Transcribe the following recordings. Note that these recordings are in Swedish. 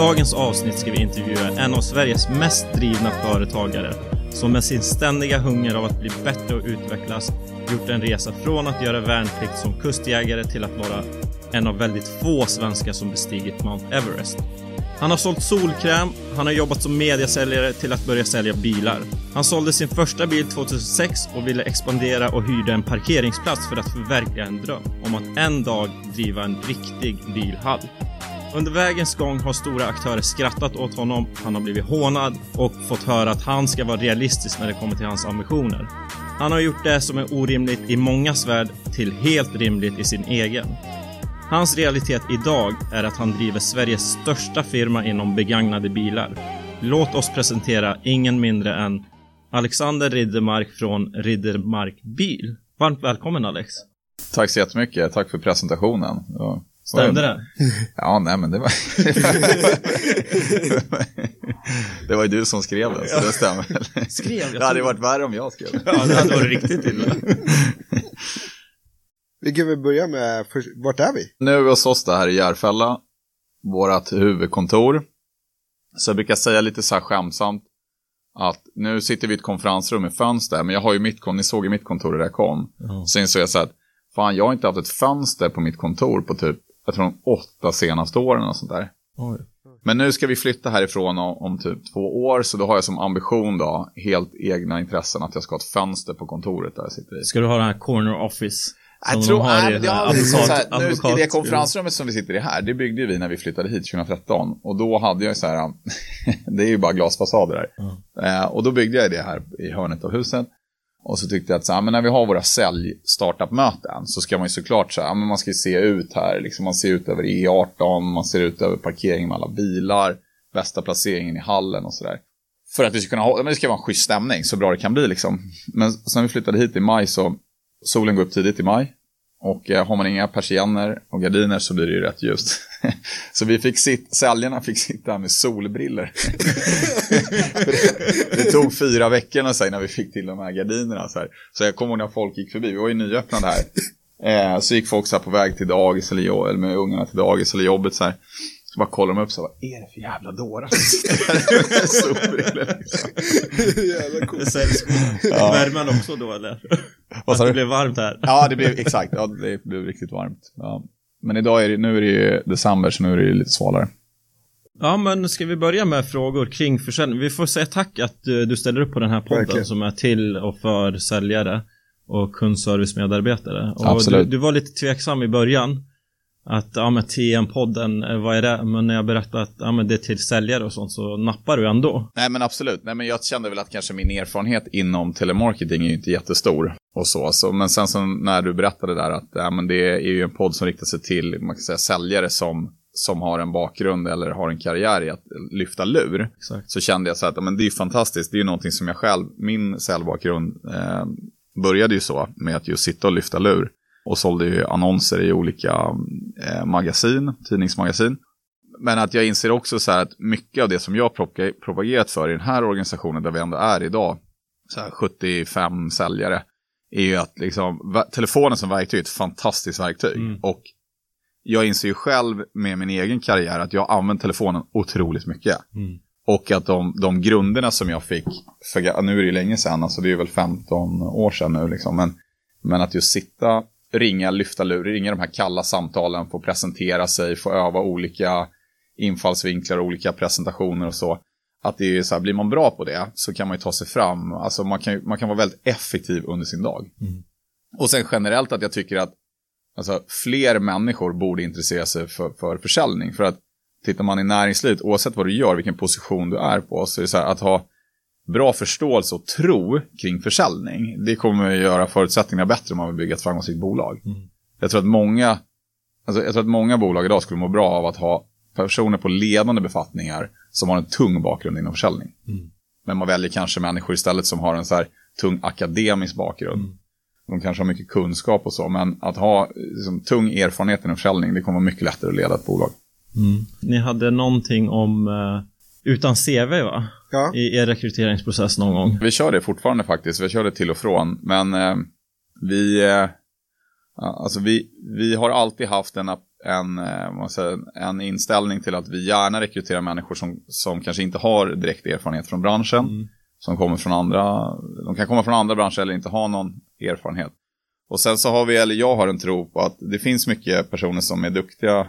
dagens avsnitt ska vi intervjua en av Sveriges mest drivna företagare som med sin ständiga hunger av att bli bättre och utvecklas gjort en resa från att göra värnplikt som kustjägare till att vara en av väldigt få svenskar som bestigit Mount Everest. Han har sålt solkräm, han har jobbat som mediasäljare till att börja sälja bilar. Han sålde sin första bil 2006 och ville expandera och hyrde en parkeringsplats för att förverkliga en dröm om att en dag driva en riktig bilhall. Under vägens gång har stora aktörer skrattat åt honom, han har blivit hånad och fått höra att han ska vara realistisk när det kommer till hans ambitioner. Han har gjort det som är orimligt i mångas värld till helt rimligt i sin egen. Hans realitet idag är att han driver Sveriges största firma inom begagnade bilar. Låt oss presentera ingen mindre än Alexander Riddermark från Riddermark Bil. Varmt välkommen Alex. Tack så jättemycket, tack för presentationen. Ja. Stämde det? Ja, nej men det var... det var ju du som skrev det, så det stämmer. Skrev jag? Det hade ju varit värre om jag skrev det. Ja, det hade varit riktigt illa. Vi kan väl börja med, för, vart är vi? Nu är vi hos oss här i Järfälla, vårt huvudkontor. Så jag brukar säga lite så här skämtsamt att nu sitter vi i ett konferensrum med fönster, men jag har ju mitt kontor, ni såg ju mitt kontor där jag kom. Ja. Så insåg jag så här att fan, jag har inte haft ett fönster på mitt kontor på typ, jag tror de åtta senaste åren och sånt där. Oj. Men nu ska vi flytta härifrån om, om typ två år, så då har jag som ambition då, helt egna intressen, att jag ska ha ett fönster på kontoret där jag sitter i. Ska du ha den här corner office? Jag tror, de har nej, det har här aldrig så här, advokat- nu, advokat- I det konferensrummet som vi sitter i här, det byggde vi när vi flyttade hit 2013. Och då hade jag så här, det är ju bara glasfasader där. Eh, och då byggde jag det här i hörnet av huset. Och så tyckte jag att så här, ah, men när vi har våra sälj startup-möten så ska man ju såklart så här, ah, men man ska se ut här, liksom man ser ut över E18, man ser ut över parkeringen med alla bilar, bästa placeringen i hallen och sådär. För att vi ska kunna ha, men det ska vara en schysst stämning, så bra det kan bli liksom. Men sen vi flyttade hit i maj så, solen går upp tidigt i maj. Och eh, har man inga persienner och gardiner så blir det ju rätt ljust. så vi fick sitt, säljarna fick sitta med solbriller. Det, det tog fyra veckor så, när vi fick till de här gardinerna. Så, här. så jag kommer ihåg när folk gick förbi, vi var ju nyöppnade här. Eh, så gick folk så här på väg till dagis eller, jobb, eller med ungarna till dagis eller jobbet så här. Så bara kollar de upp så vad är det för jävla dårar som sitter. Jävla coolt. Säljs värmen också då eller? Vad sa Att det du? blev varmt här. Ja, det blev exakt. Ja, det blev riktigt varmt. Ja. Men idag är det, nu är det ju december, så nu är det ju lite svalare. Ja, men ska vi börja med frågor kring försäljning? Vi får säga tack att du ställer upp på den här podden Verkligen. som är till och för säljare och kundservicemedarbetare. Och Absolut. Du, du var lite tveksam i början. Att, ja men TM-podden, eh, vad är det? Men när jag berättade att, ja men det är till säljare och sånt så nappar du ändå. Nej, men absolut. Nej, men jag kände väl att kanske min erfarenhet inom telemarketing är ju inte jättestor. Och så, så. Men sen så när du berättade där att ja, men det är ju en podd som riktar sig till man kan säga, säljare som, som har en bakgrund eller har en karriär i att lyfta lur. Exakt. så kände jag så här att men det är ju fantastiskt. Det är ju någonting som jag själv, min säljbakgrund eh, började ju så med att just sitta och lyfta lur. Och sålde ju annonser i olika eh, magasin, tidningsmagasin. Men att jag inser också så här att mycket av det som jag propagerat för i den här organisationen där vi ändå är idag, så här 75 säljare, är ju att liksom, telefonen som verktyg är ett fantastiskt verktyg. Mm. Och jag inser ju själv med min egen karriär att jag använt telefonen otroligt mycket. Mm. Och att de, de grunderna som jag fick, för nu är det ju länge sedan, alltså det är ju väl 15 år sedan nu liksom, men, men att just sitta, ringa, lyfta lur, ringa de här kalla samtalen, få presentera sig, få öva olika infallsvinklar, olika presentationer och så. Att det är så här, blir man bra på det så kan man ju ta sig fram, alltså man kan, man kan vara väldigt effektiv under sin dag. Mm. Och sen generellt att jag tycker att alltså, fler människor borde intressera sig för, för försäljning. För att tittar man i näringslivet, oavsett vad du gör, vilken position du är på, så är det så här att ha bra förståelse och tro kring försäljning, det kommer att göra förutsättningarna bättre om man vill bygga ett framgångsrikt bolag. Mm. Jag tror att många, alltså jag tror att många bolag idag skulle må bra av att ha personer på ledande befattningar som har en tung bakgrund inom försäljning. Mm. Men man väljer kanske människor istället som har en så här tung akademisk bakgrund. Mm. De kanske har mycket kunskap och så, men att ha liksom, tung erfarenhet inom försäljning, det kommer vara mycket lättare att leda ett bolag. Mm. Ni hade någonting om uh, utan CV va? Ja. I er rekryteringsprocess någon gång. Vi kör det fortfarande faktiskt, vi kör det till och från, men eh, vi, eh, alltså vi, vi har alltid haft en, en, eh, säger, en inställning till att vi gärna rekryterar människor som, som kanske inte har direkt erfarenhet från branschen. Mm. Som kommer från andra, de kan komma från andra branscher eller inte ha någon erfarenhet. Och sen så har vi, eller jag har en tro på att det finns mycket personer som är duktiga,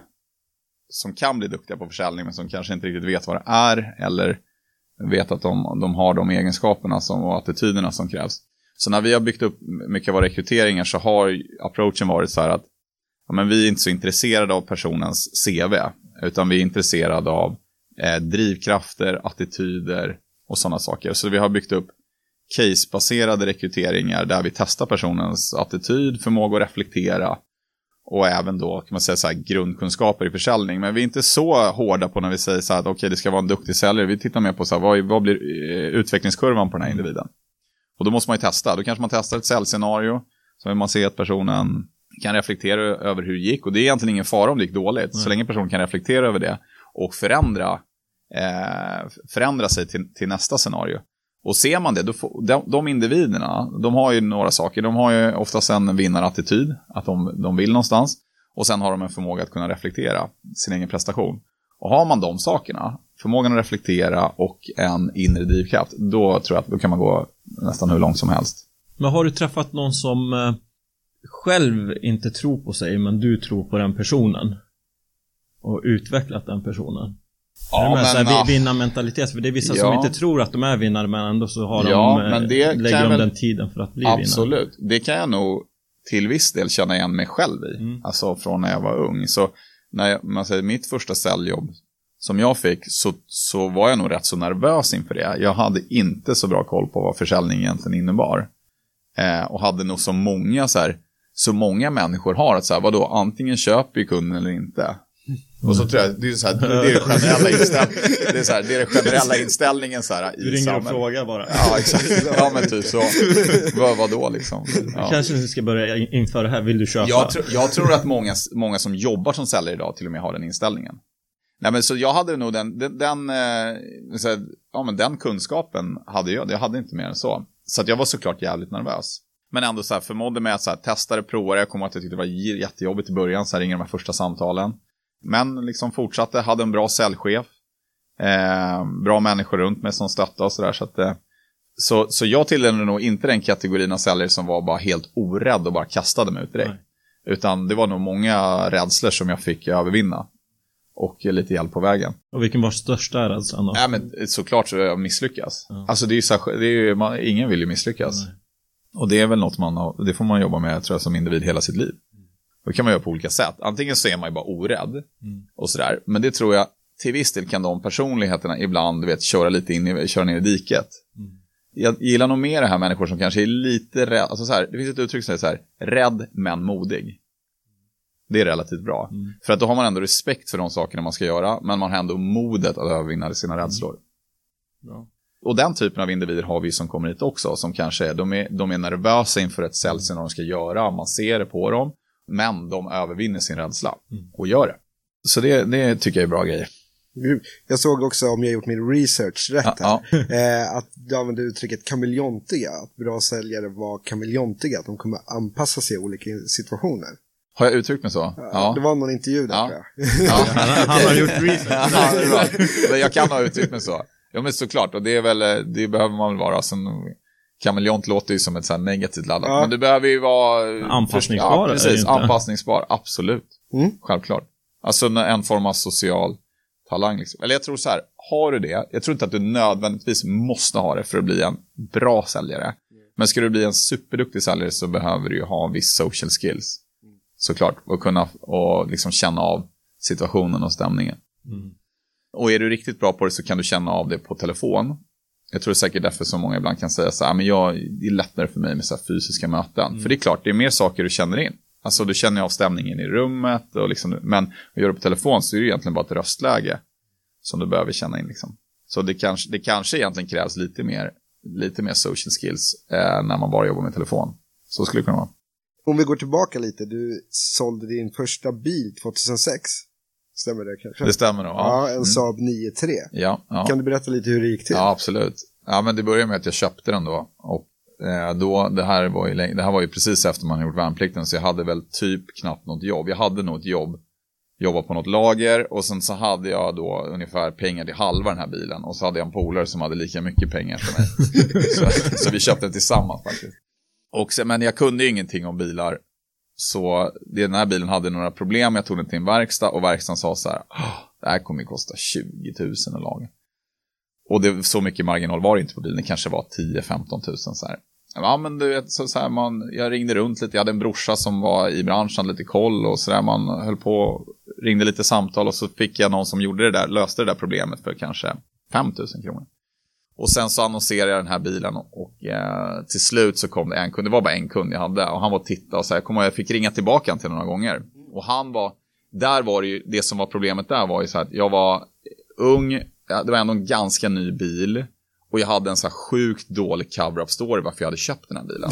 som kan bli duktiga på försäljning men som kanske inte riktigt vet vad det är eller vet att de, de har de egenskaperna som, och attityderna som krävs. Så när vi har byggt upp mycket av våra rekryteringar så har approachen varit så här att ja, men vi är inte så intresserade av personens CV, utan vi är intresserade av eh, drivkrafter, attityder och sådana saker. Så vi har byggt upp casebaserade rekryteringar där vi testar personens attityd, förmåga att reflektera och även då kan man säga så här, grundkunskaper i försäljning. Men vi är inte så hårda på när vi säger så här att okej, okay, det ska vara en duktig säljare. Vi tittar mer på så här, vad, vad blir eh, utvecklingskurvan på den här individen. Och då måste man ju testa. Då kanske man testar ett säljscenario. Så vill man se att personen kan reflektera över hur det gick. Och det är egentligen ingen fara om det gick dåligt. Mm. Så länge personen kan reflektera över det och förändra, eh, förändra sig till, till nästa scenario. Och ser man det, då får, de, de, individerna, de har ju några saker. De har ju oftast en vinnarattityd, att de, de vill någonstans. Och sen har de en förmåga att kunna reflektera sin egen prestation. Och har man de sakerna, förmågan att reflektera och en inre drivkraft, då tror jag att då kan man gå nästan hur långt som helst. Men har du träffat någon som eh, själv inte tror på sig, men du tror på den personen? Och utvecklat den personen? Ja, men, men här, vinnarmentalitet, för det är vissa ja. som inte tror att de är vinnare men ändå så har ja, de, men det lägger de den tiden för att bli Absolut. vinnare. Absolut, det kan jag nog till viss del känna igen mig själv i. Mm. Alltså från när jag var ung. Så när jag, man säger mitt första säljjobb som jag fick så, så var jag nog rätt så nervös inför det. Jag hade inte så bra koll på vad försäljning egentligen innebar. Eh, och hade nog så många så här, så många människor har att så här, vadå, antingen köper ju kunden eller inte. Och så tror jag, det är, så här, det är, det generella inställningen. Det är, så här, det är den generella inställningen så här, i Du ringer samhället. och frågar bara. Ja, exakt. Ja, men typ så. vad, vad då liksom? Ja. Kanske du ska börja införa det här, vill du köpa? Jag, tro, jag tror att många, många som jobbar som säljare idag till och med har den inställningen. Nej, men så jag hade nog den, den, den, eh, så här, ja, men den kunskapen hade jag, jag hade inte mer än så. Så jag var såklart jävligt nervös. Men ändå så här, förmådde med att så här, testa det, prova det. Jag kommer att jag tyckte det var jättejobbigt i början, så här ringer de här första samtalen. Men liksom fortsatte, hade en bra säljchef. Eh, bra människor runt mig som stöttade och sådär. Så, att, eh, så, så jag tillhörde nog inte den kategorin av säljare som var bara helt orädd och bara kastade mig ut direkt. Nej. Utan det var nog många rädslor som jag fick övervinna. Och lite hjälp på vägen. Och vilken var största rädslan då? Ja, men såklart så jag misslyckas. Ja. Alltså det är ju så, det är ju, man, ingen vill ju misslyckas. Nej. Och det är väl något man, det får man jobba med tror jag som individ hela sitt liv. Det kan man göra på olika sätt. Antingen så är man ju bara orädd mm. och sådär. Men det tror jag, till viss del kan de personligheterna ibland, du vet, köra lite in i, köra ner i diket. Mm. Jag gillar nog mer det här människor som kanske är lite rädda, alltså så här, det finns ett uttryck som säger så här, rädd men modig. Det är relativt bra. Mm. För att då har man ändå respekt för de sakerna man ska göra, men man har ändå modet att övervinna sina rädslor. Ja. Och den typen av individer har vi som kommer hit också, som kanske är, de är, de är nervösa inför ett säljscenario de ska göra, man ser det på dem. Men de övervinner sin rädsla mm. och gör det. Så det, det tycker jag är bra grejer. Jag såg också, om jag gjort min research rätt här, ja, ja. Eh, att du använde uttrycket kameleontiga. Att bra säljare var kameleontiga, att de kommer anpassa sig i olika situationer. Har jag uttryckt mig så? Ja. Det var någon intervju där ja. Ja. han, han, har gjort research. ja, jag kan ha uttryckt mig så. Ja men såklart, och det, är väl, det behöver man väl vara. Sen Kameleont låter ju som ett så negativt laddat. Ja. Men det behöver ju vara... Anpassningsbar. Ja, precis. Anpassningsbar, absolut. Mm. Självklart. Alltså en form av social talang. Liksom. Eller jag tror så här, har du det, jag tror inte att du nödvändigtvis måste ha det för att bli en bra säljare. Men ska du bli en superduktig säljare så behöver du ju ha viss social skills. Såklart, och kunna och liksom känna av situationen och stämningen. Mm. Och är du riktigt bra på det så kan du känna av det på telefon. Jag tror säkert därför så många ibland kan säga så här, men jag, det är lättare för mig med så fysiska möten. Mm. För det är klart, det är mer saker du känner in. Alltså du känner av stämningen i rummet, och liksom, men att göra det på telefon så är det egentligen bara ett röstläge som du behöver känna in. Liksom. Så det kanske, det kanske egentligen krävs lite mer, lite mer social skills eh, när man bara jobbar med telefon. Så skulle det kunna vara. Om vi går tillbaka lite, du sålde din första bil 2006. Stämmer det kanske? Det stämmer nog. Ja, en mm. Saab 9-3. Ja, ja. Kan du berätta lite hur det gick till? Ja, absolut. Ja, men det började med att jag köpte den då. Och eh, då, det här, var ju, det här var ju precis efter man gjort värnplikten, så jag hade väl typ knappt något jobb. Jag hade nog ett jobb jobba på något lager och sen så hade jag då ungefär pengar till halva den här bilen och så hade jag en polare som hade lika mycket pengar som mig. så, så, vi köpte den tillsammans faktiskt. Och sen, men jag kunde ju ingenting om bilar så den här bilen hade några problem, jag tog den till en verkstad och verkstaden sa så här, det här kommer ju kosta 20 000 att laga. Och det, så mycket marginal var det inte på bilen, det kanske var 10-15 000 så här. Ja, men du vet, så, så här, man, jag ringde runt lite, jag hade en brorsa som var i branschen, lite koll och så där, man höll på, ringde lite samtal och så fick jag någon som gjorde det där, löste det där problemet för kanske 5 000 kronor. Och sen så annonserade jag den här bilen och eh, till slut så kom det en kund, det var bara en kund jag hade och han var och tittade och så här, jag, och jag fick ringa tillbaka till några gånger. Och han var, där var det ju, det som var problemet där var ju så här att jag var ung, det var ändå en ganska ny bil. Och jag hade en så här sjukt dålig cover-up story varför jag hade köpt den här bilen.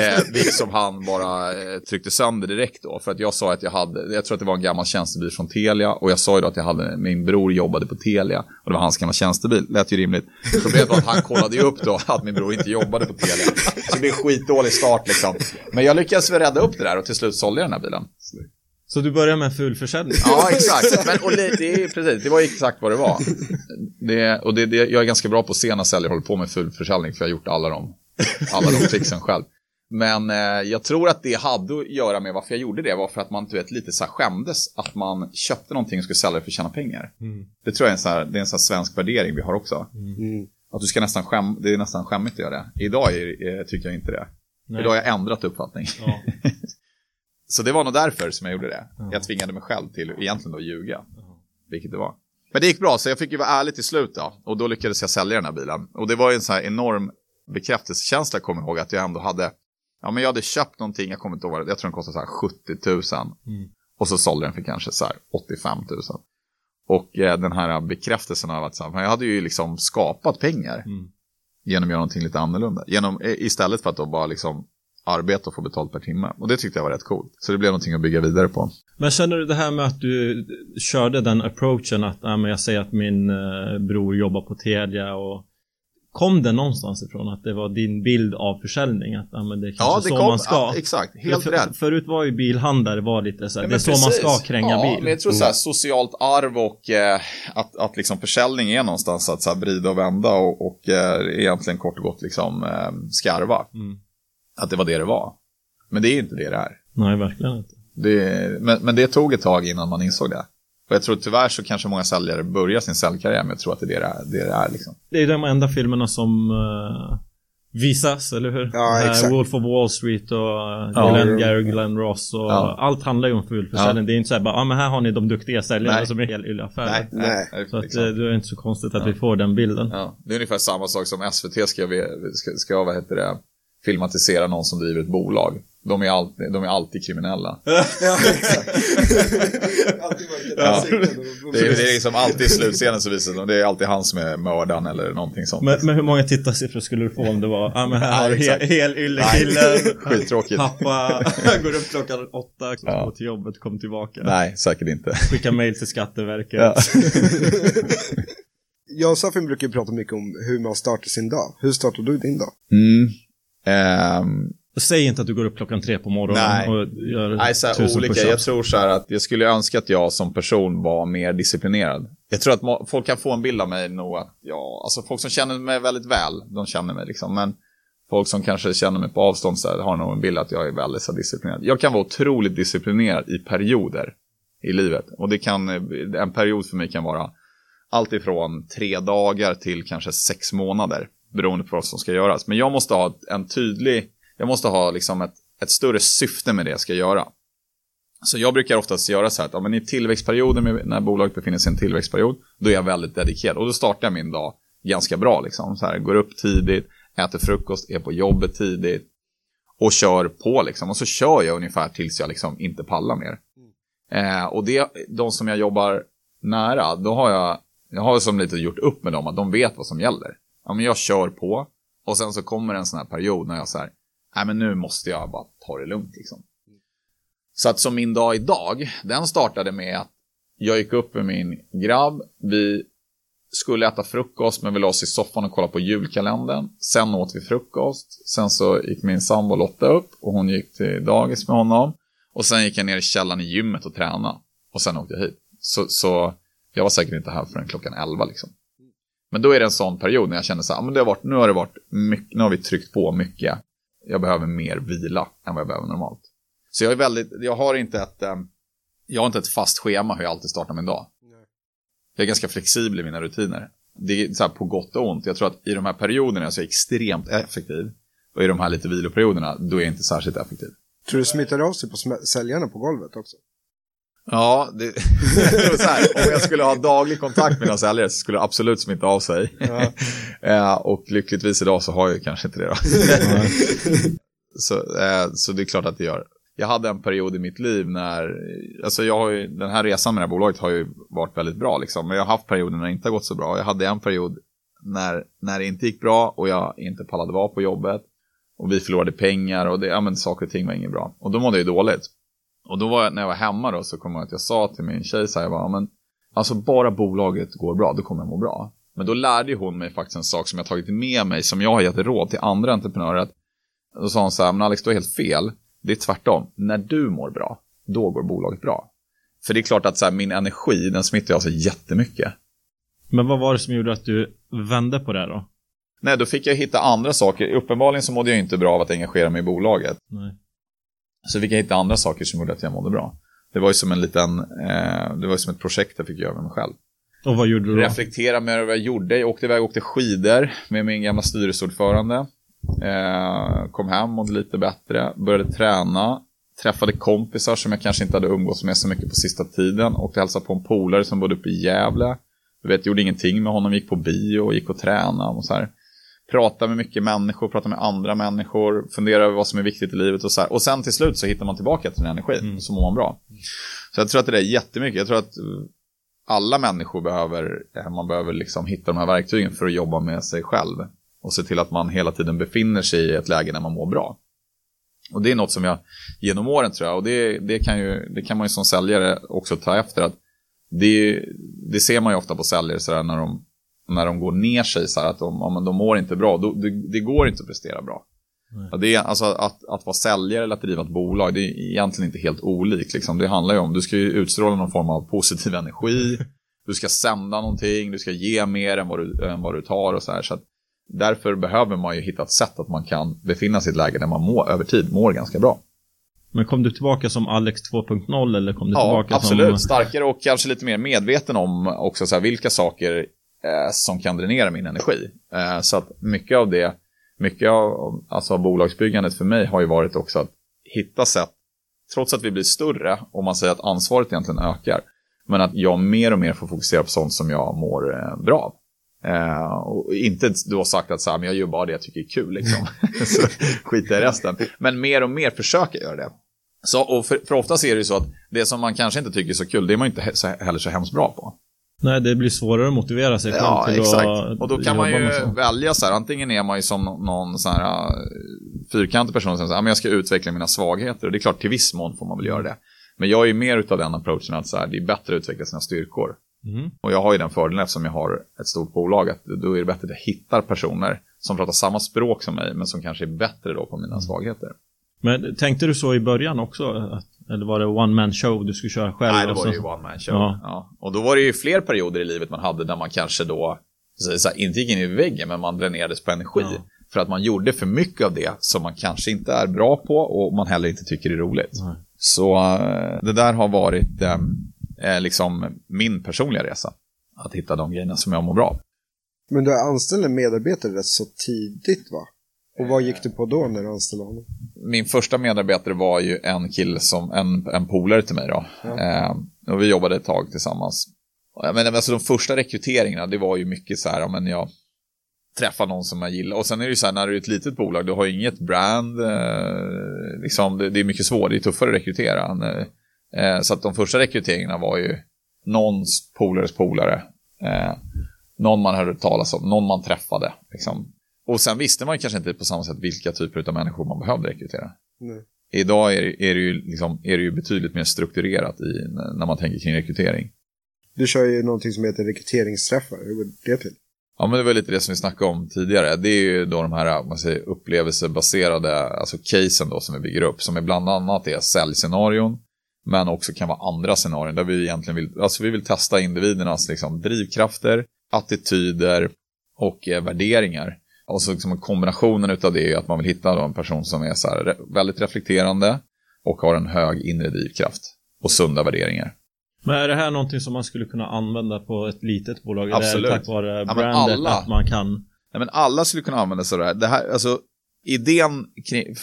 eh, vilket som han bara eh, tryckte sönder direkt då. För att jag sa att jag hade, jag tror att det var en gammal tjänstebil från Telia. Och jag sa ju då att jag hade, min bror jobbade på Telia. Och det var hans gamla tjänstebil, lät ju rimligt. Problemet var att han kollade ju upp då att min bror inte jobbade på Telia. Så det blev en skitdålig start liksom. Men jag lyckades väl rädda upp det där och till slut sålde jag den här bilen. Så du börjar med fulförsäljning? Ja, exakt. Men, och det, det, precis, det var exakt vad det var. Det, och det, det, jag är ganska bra på att se när säljare håller på med fulförsäljning, för jag har gjort alla de, alla de tricksen själv. Men eh, jag tror att det hade att göra med varför jag gjorde det, var för att man du vet, lite så här skämdes att man köpte någonting och skulle sälja det för att tjäna pengar. Mm. Det tror jag är en, så här, det är en så svensk värdering vi har också. Mm. Att du ska nästan skäm, det är nästan skämmigt att göra det. Idag är, är, tycker jag inte det. Nej. Idag har jag ändrat uppfattning. Ja. Så det var nog därför som jag gjorde det. Jag tvingade mig själv till egentligen att ljuga. Vilket det var. Men det gick bra, så jag fick ju vara ärlig till slut då. Och då lyckades jag sälja den här bilen. Och det var ju en sån här enorm bekräftelsekänsla, kommer jag ihåg, att jag ändå hade... Ja, men jag hade köpt någonting, jag kommer inte ihåg jag tror den kostade så här 70 000. Mm. Och så sålde den för kanske så här 85 000. Och eh, den här bekräftelsen av att så här, jag hade ju liksom skapat pengar. Mm. Genom att göra någonting lite annorlunda. Genom, istället för att då bara liksom arbeta och få betalt per timme. Och det tyckte jag var rätt coolt. Så det blev någonting att bygga vidare på. Men känner du det här med att du körde den approachen att äh, men jag säger att min eh, bror jobbar på Telia och Kom det någonstans ifrån att det var din bild av försäljning? Att ja, men det är kanske ja, det så kom, man ska? Ja, exakt, helt för, rätt. Förut var ju bilhandlare var lite så här, det är så man ska kränga ja, bil. men jag tror så här, socialt arv och eh, att, att liksom försäljning är någonstans att så här, vrida och vända och, och eh, egentligen kort och gott liksom eh, skarva. Mm att det var det det var. Men det är inte det det är. Nej, verkligen inte. Det, men, men det tog ett tag innan man insåg det. Och jag tror tyvärr så kanske många säljare börjar sin säljkarriär med att tro att det är det det är. Det, är, liksom. det är de enda filmerna som uh, visas, eller hur? Ja, exakt. Uh, Wolf of Wall Street och uh, ja, Glenn Gary, Glenn Ross och ja. allt handlar ju om fulförsäljning. Ja. Det är inte så här bara, ja ah, men här har ni de duktiga säljarna nej. som är helt i affären. Nej, nej. Så att, liksom. det är inte så konstigt att vi får den bilden. Ja. Det är ungefär samma sak som SVT ska, ska, ska vad heter det, filmatisera någon som driver ett bolag. De är alltid, de är alltid kriminella. ja, ja. Det, är, det är liksom alltid i slutscenen så visar det, det är alltid han som är mördaren eller någonting sånt. Men, men hur många tittarsiffror skulle du få om det var, ja men här har du hel, hel yllekille. Skittråkigt. Pappa går upp klockan åtta, ja. går till jobbet, kommer tillbaka. Nej, säkert inte. Skickar mail till Skatteverket. Ja. jag och Safin brukar prata mycket om hur man startar sin dag. Hur startar du din dag? Mm. Um, Säg inte att du går upp klockan tre på morgonen nej. och gör nej, så här, olika. Jag tror så här att jag skulle önska att jag som person var mer disciplinerad. Jag tror att folk kan få en bild av mig nog att, ja, alltså folk som känner mig väldigt väl, de känner mig liksom. Men folk som kanske känner mig på avstånd så här, har nog en bild att jag är väldigt så disciplinerad. Jag kan vara otroligt disciplinerad i perioder i livet. Och det kan, en period för mig kan vara allt ifrån tre dagar till kanske sex månader beroende på vad som ska göras. Men jag måste ha en tydlig, jag måste ha liksom ett, ett större syfte med det jag ska göra. Så jag brukar oftast göra så här att ja, men i tillväxtperioden, när bolaget befinner sig i en tillväxtperiod, då är jag väldigt dedikerad. Och då startar jag min dag ganska bra. Liksom. Så här, går upp tidigt, äter frukost, är på jobbet tidigt och kör på. Liksom. Och så kör jag ungefär tills jag liksom inte pallar mer. Eh, och det, de som jag jobbar nära, då har jag, jag har som lite gjort upp med dem att de vet vad som gäller ja, men jag kör på. Och sen så kommer en sån här period när jag så här, nej men nu måste jag bara ta det lugnt liksom. Så att som min dag idag, den startade med att jag gick upp med min grabb, vi skulle äta frukost men vi la oss i soffan och kollade på julkalendern. Sen åt vi frukost, sen så gick min sambo Lotta upp och hon gick till dagis med honom. Och sen gick jag ner i källaren i gymmet och tränade. Och sen åkte jag hit. Så, så jag var säkert inte här förrän klockan 11 liksom. Men då är det en sån period när jag känner så här, men det har varit, nu har det varit mycket, nu har vi tryckt på mycket. Jag behöver mer vila än vad jag behöver normalt. Så jag är väldigt, jag har inte ett, eh, jag har inte ett fast schema hur jag alltid startar min dag. Jag är ganska flexibel i mina rutiner. Det är så här på gott och ont. Jag tror att i de här perioderna så är jag extremt effektiv. Och i de här lite viloperioderna, då är jag inte särskilt effektiv. Tror du smittar av sig på säljarna på golvet också? Ja, det, så här, om jag skulle ha daglig kontakt med någon säljare så skulle det absolut smitta av sig. Ja. eh, och lyckligtvis idag så har jag kanske inte det då. så, eh, så det är klart att det gör. Jag hade en period i mitt liv när, alltså jag har ju, den här resan med det här bolaget har ju varit väldigt bra liksom. Men jag har haft perioder när det inte har gått så bra. Jag hade en period när, när det inte gick bra och jag inte pallade vara på jobbet. Och vi förlorade pengar och det, ja men saker och ting var inget bra. Och då mådde jag ju dåligt. Och då var jag, när jag var hemma då så kom jag att jag sa till min tjej så här, jag bara, men alltså bara bolaget går bra, då kommer jag må bra. Men då lärde hon mig faktiskt en sak som jag tagit med mig, som jag har gett råd till andra entreprenörer. Att, då sa hon så här, men Alex, du har helt fel. Det är tvärtom. När du mår bra, då går bolaget bra. För det är klart att så här, min energi, den smittar av sig jättemycket. Men vad var det som gjorde att du vände på det då? Nej, då fick jag hitta andra saker. Uppenbarligen så mådde jag inte bra av att engagera mig i bolaget. Nej. Så fick jag hitta andra saker som gjorde att jag mådde bra. Det var ju som en liten, eh, det var som ett projekt jag fick göra med mig själv. Och vad gjorde du då? Reflektera med vad jag gjorde. Jag åkte iväg och åkte skidor med min gamla styrelseordförande. Eh, kom hem, mådde lite bättre, började träna. Träffade kompisar som jag kanske inte hade umgåtts med så mycket på sista tiden. Åkte hälsa på en polare som bodde uppe i Gävle. Du vet, gjorde ingenting med honom, gick på bio och gick och tränade och så här prata med mycket människor, prata med andra människor, fundera över vad som är viktigt i livet och så här. Och sen till slut så hittar man tillbaka till den energin, mm. så mår man bra. Så jag tror att det är jättemycket. Jag tror att alla människor behöver, eh, man behöver liksom hitta de här verktygen för att jobba med sig själv. Och se till att man hela tiden befinner sig i ett läge när man mår bra. Och det är något som jag genom åren tror jag, och det, det, kan, ju, det kan man ju som säljare också ta efter. att det, det ser man ju ofta på säljare så här, när de när de går ner sig så att de, ja, de mår inte bra, då, det, det går inte att prestera bra. Ja, det är, alltså, att, att vara säljare eller att driva ett bolag, det är egentligen inte helt olikt. Liksom. Det handlar ju om, du ska ju utstråla någon form av positiv energi, du ska sända någonting, du ska ge mer än vad du, än vad du tar och så här. Så att, därför behöver man ju hitta ett sätt att man kan befinna sig i ett läge där man må, över tid mår ganska bra. Men kom du tillbaka som Alex 2.0 eller kom du ja, tillbaka absolut. som... Starkare och kanske lite mer medveten om också så här, vilka saker eh, som kan dränera min energi. Eh, så att mycket av det, mycket av alltså, bolagsbyggandet för mig har ju varit också att hitta sätt, trots att vi blir större och man säger att ansvaret egentligen ökar, men att jag mer och mer får fokusera på sånt som jag mår eh, bra av. Eh, och inte har sagt att så här, men jag gör bara det jag tycker är kul, liksom. så skiter i resten. Men mer och mer försöker göra det. Så, och för, för ofta är det ju så att det som man kanske inte tycker är så kul, det är man inte he heller så hemskt bra på. Nej, det blir svårare att motivera sig själv ja, till exakt. att Och då kan man ju välja så här, antingen är man ju som någon sån här uh, fyrkantig person som säger att jag ska utveckla mina svagheter. Och det är klart, till viss mån får man väl göra det. Men jag är ju mer utav den approachen att så här, det är bättre att utveckla sina styrkor. Mm. Och jag har ju den fördelen eftersom jag har ett stort bolag att då är det bättre att jag hittar personer som pratar samma språk som mig men som kanske är bättre då på mina mm. svagheter. Men tänkte du så i början också? Att eller var det one man show du skulle köra själv? Nej, det var det ju one man show. Ja. ja. Och då var det ju fler perioder i livet man hade där man kanske då, så här, inte gick in i väggen, men man dränerades på energi. Ja. För att man gjorde för mycket av det som man kanske inte är bra på och man heller inte tycker är roligt. Nej. Så uh, det där har varit um, liksom min personliga resa. Att hitta de grejerna som jag mår bra av. Men du anställde medarbetare rätt så tidigt va? Och vad gick du på då när du anställde honom? Min första medarbetare var ju en kille som, en, en polare till mig då. Ja. Eh, och vi jobbade ett tag tillsammans. Men alltså de första rekryteringarna, det var ju mycket så här, men jag träffar någon som jag gillar. Och sen är det ju så här, när du är ett litet bolag, du har ju inget brand, eh, liksom, det, det, är mycket svårare, det är tuffare att rekrytera. Eh, så att de första rekryteringarna var ju någons polares polare. Eh, någon man hörde talas om, någon man träffade. Liksom. Och sen visste man kanske inte på samma sätt vilka typer av människor man behövde rekrytera. Nej. Idag är, är, det ju liksom, är det ju betydligt mer strukturerat i, när man tänker kring rekrytering. Du kör ju någonting som heter rekryteringsträffar, hur går det till? Ja, men det var lite det som vi snackade om tidigare. Det är ju då de här man säger, upplevelsebaserade alltså casen då som vi bygger upp, som är bland annat är säljscenarion, Men också kan vara andra scenarion där vi egentligen vill, alltså vi vill testa individernas liksom, drivkrafter, attityder och eh, värderingar. Och så liksom kombinationen av det är att man vill hitta en person som är så här, väldigt reflekterande och har en hög inre drivkraft och sunda värderingar. Men är det här någonting som man skulle kunna använda på ett litet bolag? Absolut. Eller tack vare Ja, brandet alla- att man kan? Nej, men alla skulle kunna använda sig av det här. Det här alltså, idén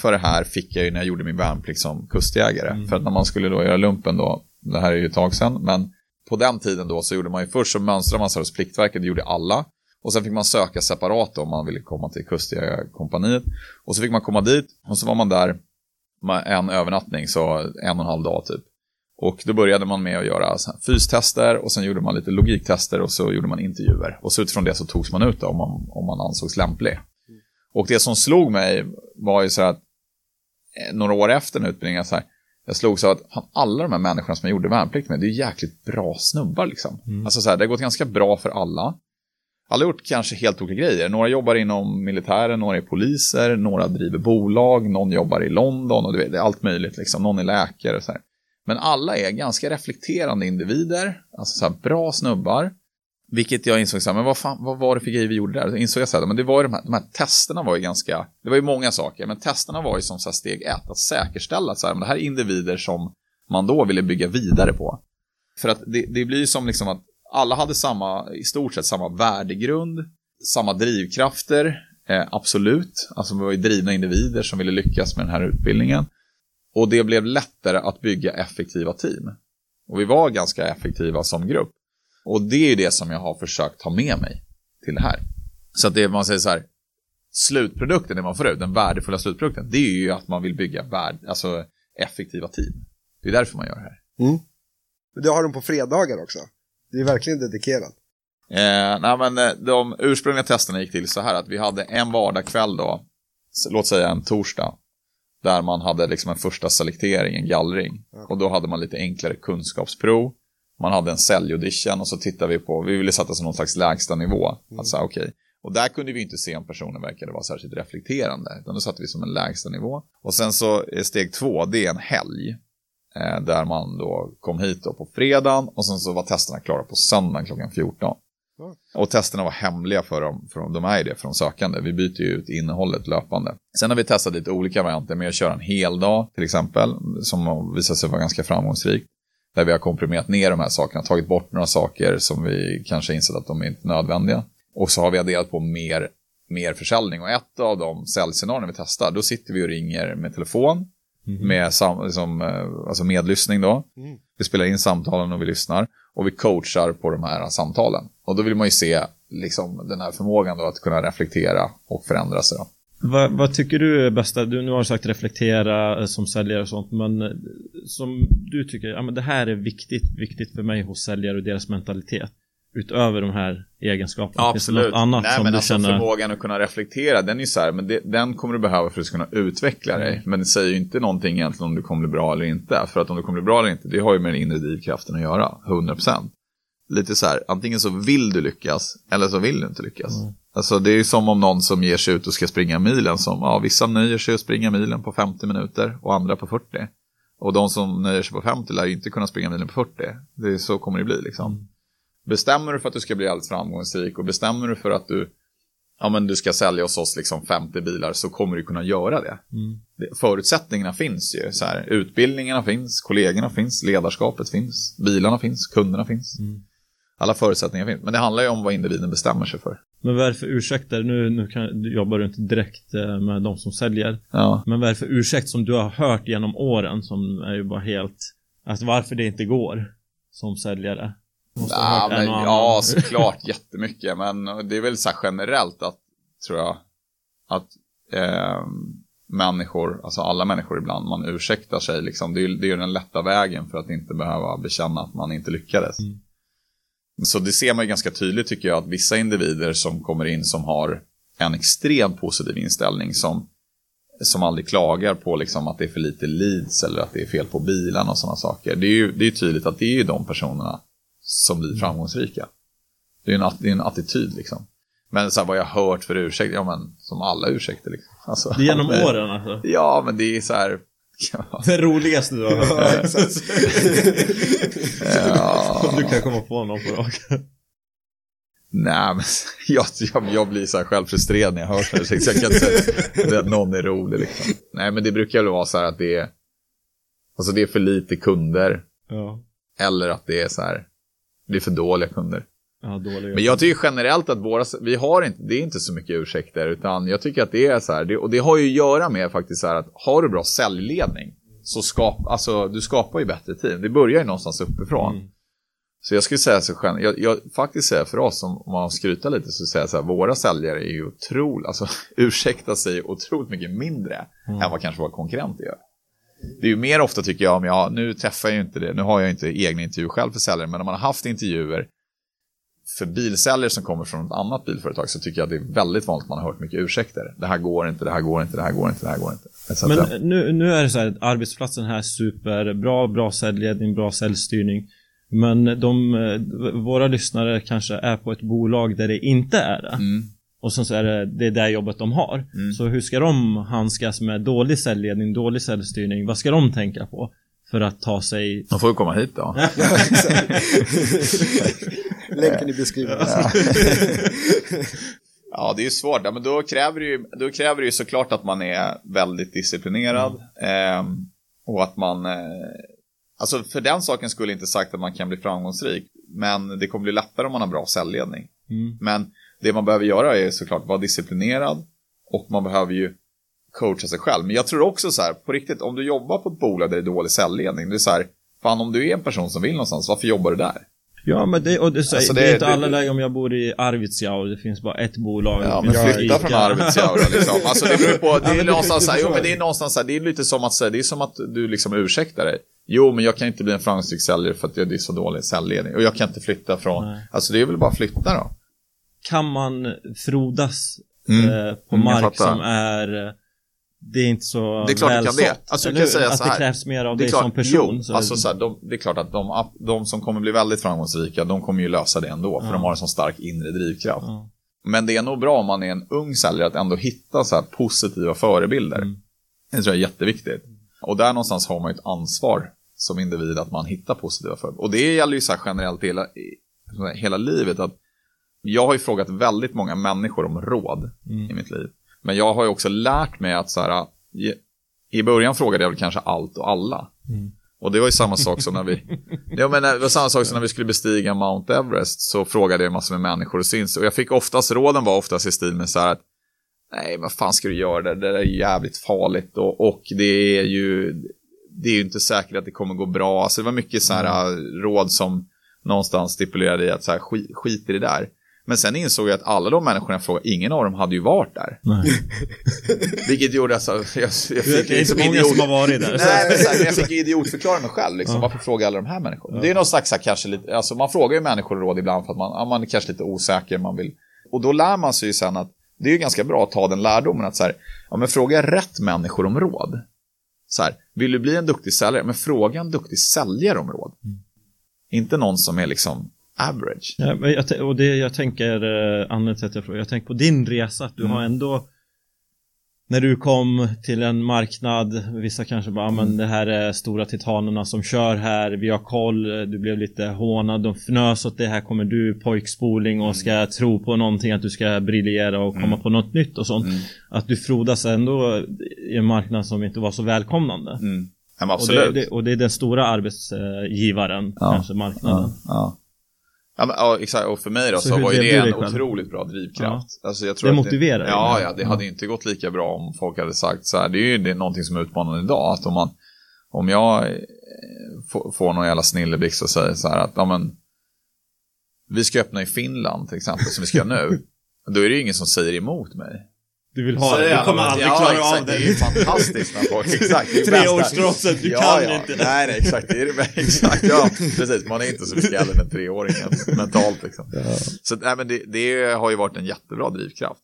för det här fick jag ju när jag gjorde min värnplikt som kustjägare. Mm. För att när man skulle då göra lumpen då, det här är ju ett tag sedan, men på den tiden då så gjorde man ju först så mönstrade man sig hos Pliktverket, det gjorde alla. Och sen fick man söka separat då, om man ville komma till kustjägarkompaniet. Och så fick man komma dit och så var man där med en övernattning, så en och en halv dag typ. Och då började man med att göra fystester och sen gjorde man lite logiktester och så gjorde man intervjuer. Och så utifrån det så togs man ut då, om man, om man ansågs lämplig. Och det som slog mig var ju så här att eh, några år efter den utbildningen, så här, jag slog så att fan, alla de här människorna som jag gjorde värnplikt med, det är jäkligt bra snubbar liksom. Alltså så här, det har gått ganska bra för alla. Alla har gjort kanske helt olika grejer. Några jobbar inom militären, några är poliser, några driver bolag, någon jobbar i London och du vet, det är allt möjligt liksom. Någon är läkare och så här. Men alla är ganska reflekterande individer, alltså så här, bra snubbar. Vilket jag insåg så här, men vad, fan, vad var det för grejer vi gjorde där? Så insåg jag så här, men det var ju de här, de här testerna var ju ganska, det var ju många saker, men testerna var ju som så här steg ett, att säkerställa att så här, men det här är individer som man då ville bygga vidare på. För att det, det blir ju som liksom att alla hade samma, i stort sett samma värdegrund, samma drivkrafter, eh, absolut. Alltså vi var ju drivna individer som ville lyckas med den här utbildningen. Och det blev lättare att bygga effektiva team. Och vi var ganska effektiva som grupp. Och det är ju det som jag har försökt ta med mig till det här. Så att det man säger så här, slutprodukten, det man får ut, den värdefulla slutprodukten, det är ju att man vill bygga värd, alltså effektiva team. Det är därför man gör det här. Mm. Det har de på fredagar också. Det är verkligen dedikerat. Eh, nej, men eh, de ursprungliga testerna gick till så här att vi hade en vardagkväll då, låt säga en torsdag, där man hade liksom en första selektering, en gallring. Och då hade man lite enklare kunskapsprov. Man hade en säljaudition och så tittade vi på, vi ville sätta som någon slags lägsta nivå. Alltså, okej. Och där kunde vi inte se om personen verkade vara särskilt reflekterande, utan då satte vi som en lägsta nivå. Och sen så är steg två, det är en helg. Eh, där man då kom hit då på fredagen och sen så var testerna klara på söndagen klockan 14. Och testerna var hemliga för dem, för de är det för de sökande. Vi byter ju ut innehållet löpande. Sen har vi testat lite olika varianter med att köra en hel dag till exempel, som har visat sig vara ganska framgångsrikt. Där vi har komprimerat ner de här sakerna, tagit bort några saker som vi kanske insett att de är inte nödvändiga. Och så har vi adderat på mer, mer försäljning. Och ett av de säljscenarierna vi testar, då sitter vi och ringer med telefon. Med sam, liksom, eh, alltså medlyssning då. Vi spelar in samtalen och vi lyssnar. Och vi coachar på de här samtalen. Och då vill man ju se liksom, den här förmågan då att kunna reflektera och förändra sig. Då. Vad, vad tycker du är bästa? Du, nu har du sagt reflektera eh, som säljare och sånt, men eh, som du tycker, ja men det här är viktigt, viktigt för mig hos säljare och deras mentalitet. Utöver de här egenskaperna. Finns det något annat Nej, som men du alltså känner? förmågan att kunna reflektera, den är ju så här, men det, den kommer du behöva för att kunna utveckla dig. Men det säger ju inte någonting egentligen om du kommer bli bra eller inte. För att om du kommer bli bra eller inte, det har ju med den inre drivkraften att göra, 100%. Lite så här, antingen så vill du lyckas, eller så vill du inte lyckas. Alltså det är ju som om någon som ger sig ut och ska springa milen, som, ja, vissa nöjer sig att springa milen på 50 minuter och andra på 40. Och de som nöjer sig på 50 lär ju inte kunna springa milen på 40. Det är, så kommer det bli liksom. Bestämmer du för att du ska bli alldeles framgångsrik och bestämmer du för att du, ja, men du ska sälja hos oss liksom 50 bilar så kommer du kunna göra det. det förutsättningarna finns ju. Så här, utbildningarna finns, kollegorna finns, ledarskapet finns, bilarna finns, kunderna finns. Alla förutsättningar finns. Men det handlar ju om vad individen bestämmer sig för. Men vad är det för ursäkter? Nu, nu kan, du jobbar du inte direkt eh, med de som säljer. Ja. Men vad är det för ursäkt som du har hört genom åren som är ju bara helt, alltså varför det inte går som säljare? En men, ja, såklart jättemycket. Men det är väl så här generellt att, tror jag, att eh, människor, alltså alla människor ibland, man ursäktar sig liksom. Det är det är den lätta vägen för att inte behöva bekänna att man inte lyckades. Mm. Så det ser man ju ganska tydligt tycker jag, att vissa individer som kommer in som har en extremt positiv inställning som, som aldrig klagar på liksom att det är för lite leads eller att det är fel på bilarna och sådana saker. Det är ju det är tydligt att det är ju de personerna som blir framgångsrika. Det är en, det är en attityd liksom. Men så här, vad jag har hört för ursäkt, ja men som alla ursäkter liksom. Alltså, Det är genom men- åren alltså? Ja, men det är så här, Det roligaste du har hört. ja. Om du kan komma på någon på rak. Nej, men jag, jag, jag blir så här själv frustrerad när jag hör så här. Så jag kan inte säga att någon är rolig liksom. Nej, men det brukar väl vara så här att det är, alltså det är för lite kunder. Ja. Eller att det är så här, det är för dåliga kunder. Ja, dåliga. Men jag tycker generellt att våra, vi har inte, det är inte så mycket ursäkter, utan jag tycker att det är så här, det, och det har ju att göra med faktiskt så här att har du bra säljledning, så skap, alltså du skapar ju bättre team. Det börjar ju någonstans uppifrån. Mm. Så jag skulle säga så själv, jag, jag faktiskt säger för oss, om, om man skryter lite, så säger jag så här, våra säljare är ju otroligt, alltså ursäkta sig otroligt mycket mindre mm. än vad kanske våra konkurrenter gör. Det är ju mer ofta tycker jag, om jag, nu träffar jag ju inte det, nu har jag inte egna intervjuer själv för säljare, men om man har haft intervjuer för bilsäljare som kommer från ett annat bilföretag så tycker jag att det är väldigt vanligt att man har hört mycket ursäkter. Det här går inte, det här går inte, det här går inte, det här går inte. Men nu, nu är det så här, arbetsplatsen här är superbra, bra säljledning, bra säljstyrning. Men de, våra lyssnare kanske är på ett bolag där det inte är det. Mm. Och sen så är det det där jobbet de har. Mm. Så hur ska de handskas med dålig säljledning, dålig säljstyrning? Vad ska de tänka på? För att ta sig... De får ju komma hit då. Länken i beskrivningen. Ja. det är ju svårt. Ja, men då kräver, det ju, då kräver det ju såklart att man är väldigt disciplinerad. Mm. Eh, och att man... Eh, alltså för den saken skulle inte sagt att man kan bli framgångsrik. Men det kommer bli lättare om man har bra säljledning. Mm. Men det man behöver göra är såklart vara disciplinerad. Och man behöver ju coacha sig själv. Men jag tror också så här, på riktigt, om du jobbar på ett bolag där det är dålig säljledning, det är så här, fan om du är en person som vill någonstans, varför jobbar du där? Ja men det, och det, så, alltså det, det är inte det, alla lägen om jag bor i Arvidsjaur, det finns bara ett bolag. Ja men flytta från Arvidsjaur liksom. Alltså det beror på, det är ja, någonstans så här, jo men det är någonstans så här, det är lite som att säga, det är som att du liksom ursäktar dig. Jo men jag kan inte bli en framgångsrik säljare för att det är så dålig säljledning. Och jag kan inte flytta från, Nej. alltså det är väl bara att flytta då. Kan man frodas mm. eh, på mm, mark som är det är inte så Det är klart välsått. det kan det. Alltså, kan säga att så här. det krävs mer av dig som person. Jo, så... alltså, så här, de, det är klart att de, de, som kommer bli väldigt framgångsrika, de kommer ju lösa det ändå. För ja. de har en sån stark inre drivkraft. Ja. Men det är nog bra om man är en ung säljare att ändå hitta så här positiva förebilder. Mm. Det tror jag är jätteviktigt. Och där någonstans har man ju ett ansvar som individ att man hittar positiva förebilder. Och det gäller ju så här generellt hela, hela livet. att Jag har ju frågat väldigt många människor om råd mm. i mitt liv. Men jag har ju också lärt mig att så här, i, i början frågade jag väl kanske allt och alla. Mm. Och det var ju samma sak som när vi, ja, men det var samma sak som när vi skulle bestiga Mount Everest så frågade jag massor med människor och syns. Och jag fick oftast, råden var oftast i stil med så här att nej, vad fan ska du göra det, det är jävligt farligt och, och det är ju, det är ju inte säkert att det kommer gå bra. Alltså det var mycket så här mm. råd som någonstans stipulerade i att så här, skit, skit i det där. Men sen insåg jag att alla de människorna jag frågade, ingen av dem hade ju varit där. Nej. Vilket gjorde alltså, jag, jag fick det är liksom många idiot... som har varit där. Nej, men, så här, jag fick idiotförklara mig själv. Liksom. Ja. Varför frågar alla de här människorna? Ja. Det är någon slags, här, kanske lite, alltså man frågar ju människor råd ibland för att man, ja, man är kanske lite osäker, man vill. Och då lär man sig ju sen att det är ju ganska bra att ta den lärdomen att så här, ja men fråga rätt människor om råd. Så här, vill du bli en duktig säljare, men fråga en duktig säljare om råd. Mm. Inte någon som är liksom average. Ja, men jag, och det jag tänker, eh, anledningen till att jag frågar, jag tänker på din resa, att du mm. har ändå när du kom till en marknad, vissa kanske bara, mm. men det här är stora titanerna som kör här, vi har koll, du blev lite hånad, de fnös åt det, här kommer du pojkspoling och ska mm. tro på någonting, att du ska briljera och komma mm. på något nytt och sånt. Mm. Att du frodas ändå i en marknad som inte var så välkomnande. Mm. Ja, absolut. Och det, det, och det är den stora arbetsgivaren, ja. kanske marknaden. Ja. Ja. Ja, men, ja, exakt. Och för mig då så, så var ju det en otroligt bra drivkraft. Ja. Alltså, jag tror det motiverar det, Ja, ja, det hade ju inte gått lika bra om folk hade sagt så här. Det är ju det är någonting som är utmanande idag. Att om, man, om jag eh, får någon jävla snilleblixt och säger så här att ja, men, vi ska öppna i Finland till exempel, som vi ska göra nu. Då är det ju ingen som säger emot mig. Du vill ha det, du kommer aldrig ja, klara exakt, av det. Det är ju fantastiskt när folk, exakt. Treårstrotset, du ja, kan ja. inte. Nej, nej, exakt. Det är det, exakt, ja. Precis, man är inte så skallen en treåring mentalt liksom. Ja. Så nej, men det, det, har ju varit en jättebra drivkraft.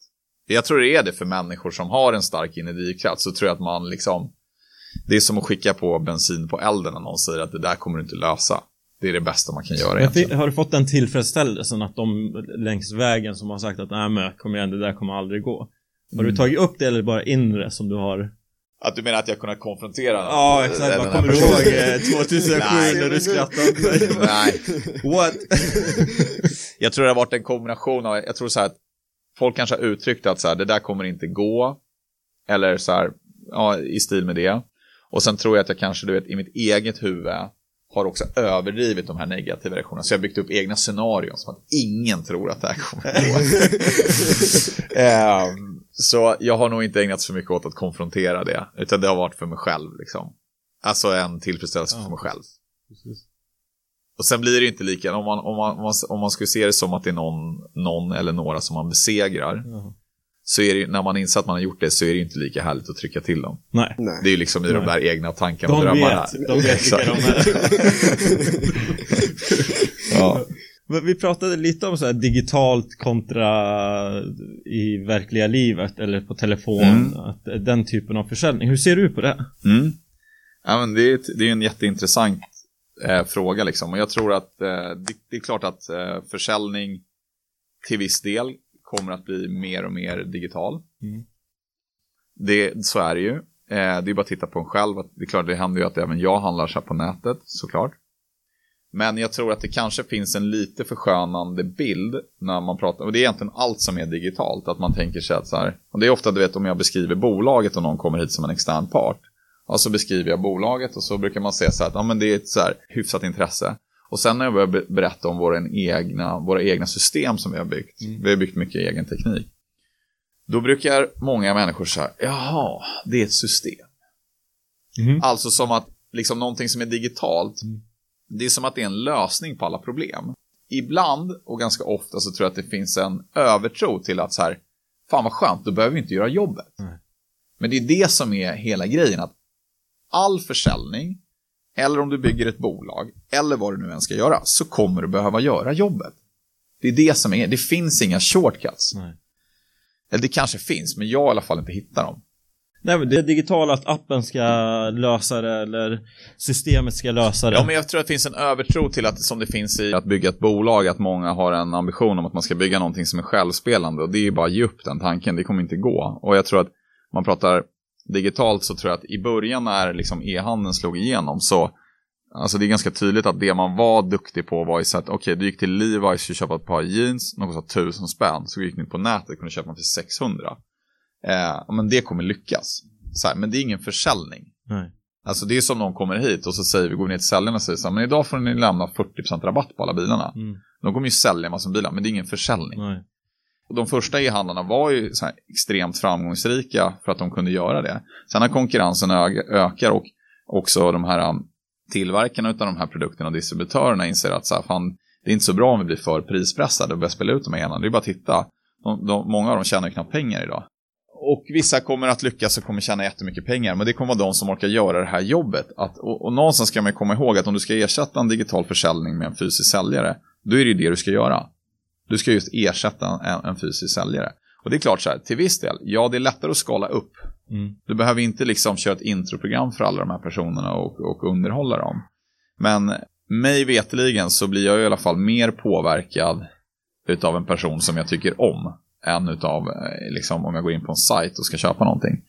Jag tror det är det för människor som har en stark inre drivkraft, så tror jag att man liksom, det är som att skicka på bensin på elden när någon säger att det där kommer du inte lösa. Det är det bästa man kan göra egentligen. Har du fått den tillfredsställelsen att de längs vägen som har sagt att nej men kom igen, det där kommer aldrig gå. Har du mm. tagit upp det eller bara inre som du har Att du menar att jag kunnat konfrontera någon? Ja, exakt. Man kommer ihåg 2007 när du skrattade? Nej. What? jag tror det har varit en kombination av, jag tror så här att folk kanske har uttryckt att så här, det där kommer inte gå. Eller så här, ja, i stil med det. Och sen tror jag att jag kanske, du vet, i mitt eget huvud har också överdrivit de här negativa reaktionerna. Så jag har byggt upp egna scenarion som att ingen tror att det här kommer att gå. um, så jag har nog inte ägnat så mycket åt att konfrontera det, utan det har varit för mig själv. Liksom. Alltså en tillfredsställelse ja, för mig själv. Precis. Och sen blir det inte lika, om man, om, man, om, man, om man skulle se det som att det är någon, någon eller några som man besegrar. Ja så är det, när man inser att man har gjort det så är det inte lika härligt att trycka till dem. Nej. Det är ju liksom i Nej. de där egna tankarna och drömmarna. Vet, de vet vilka de är. ja. Vi pratade lite om så här digitalt kontra i verkliga livet eller på telefon. Mm. Att den typen av försäljning. Hur ser du på det? Mm. Ja, men det, är, det är en jätteintressant eh, fråga liksom. Och jag tror att eh, det, det, är klart att eh, försäljning till viss del kommer att bli mer och mer digital. Mm. Det, så är det ju. Eh, det är bara att titta på en själv. Det är klart, det händer ju att även jag handlar så här på nätet, såklart. Men jag tror att det kanske finns en lite förskönande bild när man pratar, och det är egentligen allt som är digitalt, att man tänker sig att så här, och det är ofta du vet om jag beskriver bolaget och någon kommer hit som en extern part, och så beskriver jag bolaget och så brukar man säga så här att ja, men det är ett så här hyfsat intresse. Och sen när jag börjar berätta om våra egna, våra egna system som vi har byggt, mm. vi har byggt mycket egen teknik. Då brukar många människor säga, jaha, det är ett system. Mm. Alltså som att, liksom någonting som är digitalt, mm. Det är som att det är en lösning på alla problem. Ibland, och ganska ofta, så tror jag att det finns en övertro till att så här, fan vad skönt, då behöver vi inte göra jobbet. Men det är det som är hela grejen, att all försäljning eller om du bygger ett bolag, eller vad du nu än ska göra, så kommer du behöva göra jobbet. Det är det som är, det finns inga shortcuts. Nej. Eller det kanske finns, men jag i alla fall inte hittar dem. Nej men det är digitalt att appen ska lösa det eller systemet ska lösa det. Ja men jag tror att det finns en övertro till att som det finns i att bygga ett bolag att många har en ambition om att man ska bygga någonting som är självspelande och det är ju bara att ge upp den tanken, det kommer inte gå. Och jag tror att man pratar digitalt så tror jag att i början när liksom e-handeln slog igenom så Alltså det är ganska tydligt att det man var duktig på var ju så att okej, okay, du gick till Levi's och köpte ett par jeans, de kostade tusen spänn, så gick ni på nätet och kunde köpa dem för 600. Eh, men det kommer lyckas. Så här, men det är ingen försäljning. Nej. Alltså det är som någon kommer hit och så säger vi, går ner till säljarna och säger så här, men idag får ni lämna 40% rabatt på alla bilarna. Mm. De kommer ju sälja en massa bilar, men det är ingen försäljning. Nej de första e-handlarna var ju extremt framgångsrika för att de kunde göra det. Sen när konkurrensen ökar och också de här um, tillverkarna av de här produkterna och distributörerna inser att så här, fan, det är inte så bra om vi blir för prispressade och börjar spela ut de här e-handlarna. Det är bara att titta. De, de, många av dem tjänar knappt pengar idag. Och vissa kommer att lyckas och kommer tjäna jättemycket pengar. Men det kommer vara de som orkar göra det här jobbet. Att, och, och någonstans ska man komma ihåg att om du ska ersätta en digital försäljning med en fysisk säljare. Då är det ju det du ska göra. Du ska just ersätta en, en fysisk säljare. Och det är klart så här, till viss del, ja det är lättare att skala upp. Mm. Du behöver inte liksom köra ett introprogram för alla de här personerna och, och underhålla dem. Men mig veteligen så blir jag i alla fall mer påverkad utav en person som jag tycker om än utav eh, liksom, om jag går in på en sajt och ska köpa någonting.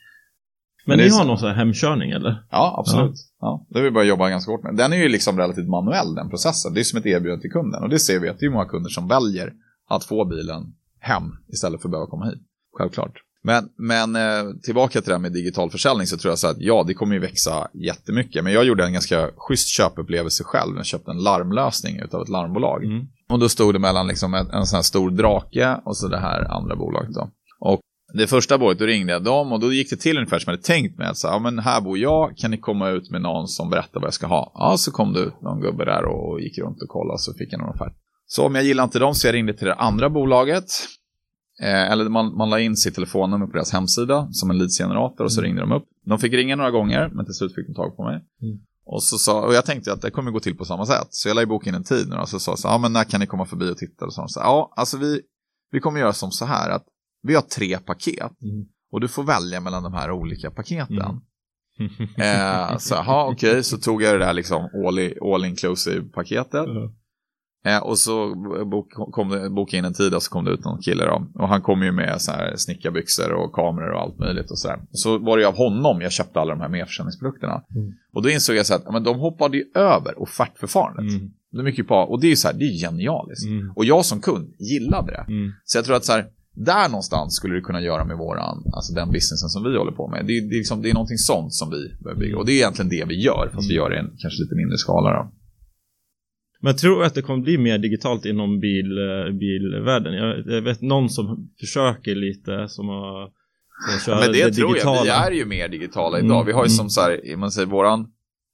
Men, Men ni har någon sån här hemkörning eller? Ja, absolut. Ja. ja. det har vi börjat jobba ganska hårt med. Den är ju liksom relativt manuell den processen. Det är som ett erbjudande till kunden. Och det ser vi att det är många kunder som väljer att få bilen hem istället för att behöva komma hit. Självklart. Men, men eh, tillbaka till det här med digital försäljning så tror jag så att ja, det kommer ju växa jättemycket. Men jag gjorde en ganska schysst köpupplevelse själv. Jag köpte en larmlösning av ett larmbolag. Mm. Och då stod det mellan liksom en, en sån här stor drake och så det här andra bolaget. Då. Och det första bolaget, då ringde jag dem och då gick det till ungefär som jag hade tänkt mig. Så, ja, men här bor jag, kan ni komma ut med någon som berättar vad jag ska ha? Ja, så kom det ut någon gubbe där och gick runt och kollade så fick jag någon offert. Så om jag gillar inte dem så jag ringde till det andra bolaget. Eh, eller man, man la in sitt telefonnummer på deras hemsida som en leadsgenerator och så mm. ringde de upp. De fick ringa några gånger men till slut fick de tag på mig. Mm. Och, så sa, och jag tänkte att det kommer gå till på samma sätt. Så jag la i boken en tid nu och så sa så, ja men när kan ni komma förbi och titta? Och så, så ja, alltså vi, vi kommer göra som så här att vi har tre paket mm. och du får välja mellan de här olika paketen. Mm. eh, så, okej, okay, så tog jag det där liksom all, all inclusive paketet. Eh, och så bok, kom det, bokade in en tid och så kom det ut någon kille då. Och han kom ju med så här snickarbyxor och kameror och allt möjligt och så. Och så var det ju av honom jag köpte alla de här merförsäljningsprodukterna. Mm. Och då insåg jag så att men de hoppade ju över offertförfarandet. Mm. Det är mycket på, och det är ju så här, det är genialiskt. Mm. Och jag som kund gillade det. Mm. Så jag tror att så här, där någonstans skulle du kunna göra med våran, alltså den businessen som vi håller på med. Det, det, är, liksom, det är någonting sånt som vi behöver bygga. Och det är egentligen det vi gör, fast vi mm. gör det i en kanske lite mindre skala då. Men jag tror att det kommer bli mer digitalt inom bil, eh, bilvärlden. Jag, jag vet någon som försöker lite som har ja, Men det, det tror digitala. jag, vi är ju mer digitala idag. Mm. Vi har ju som så här, man säger våran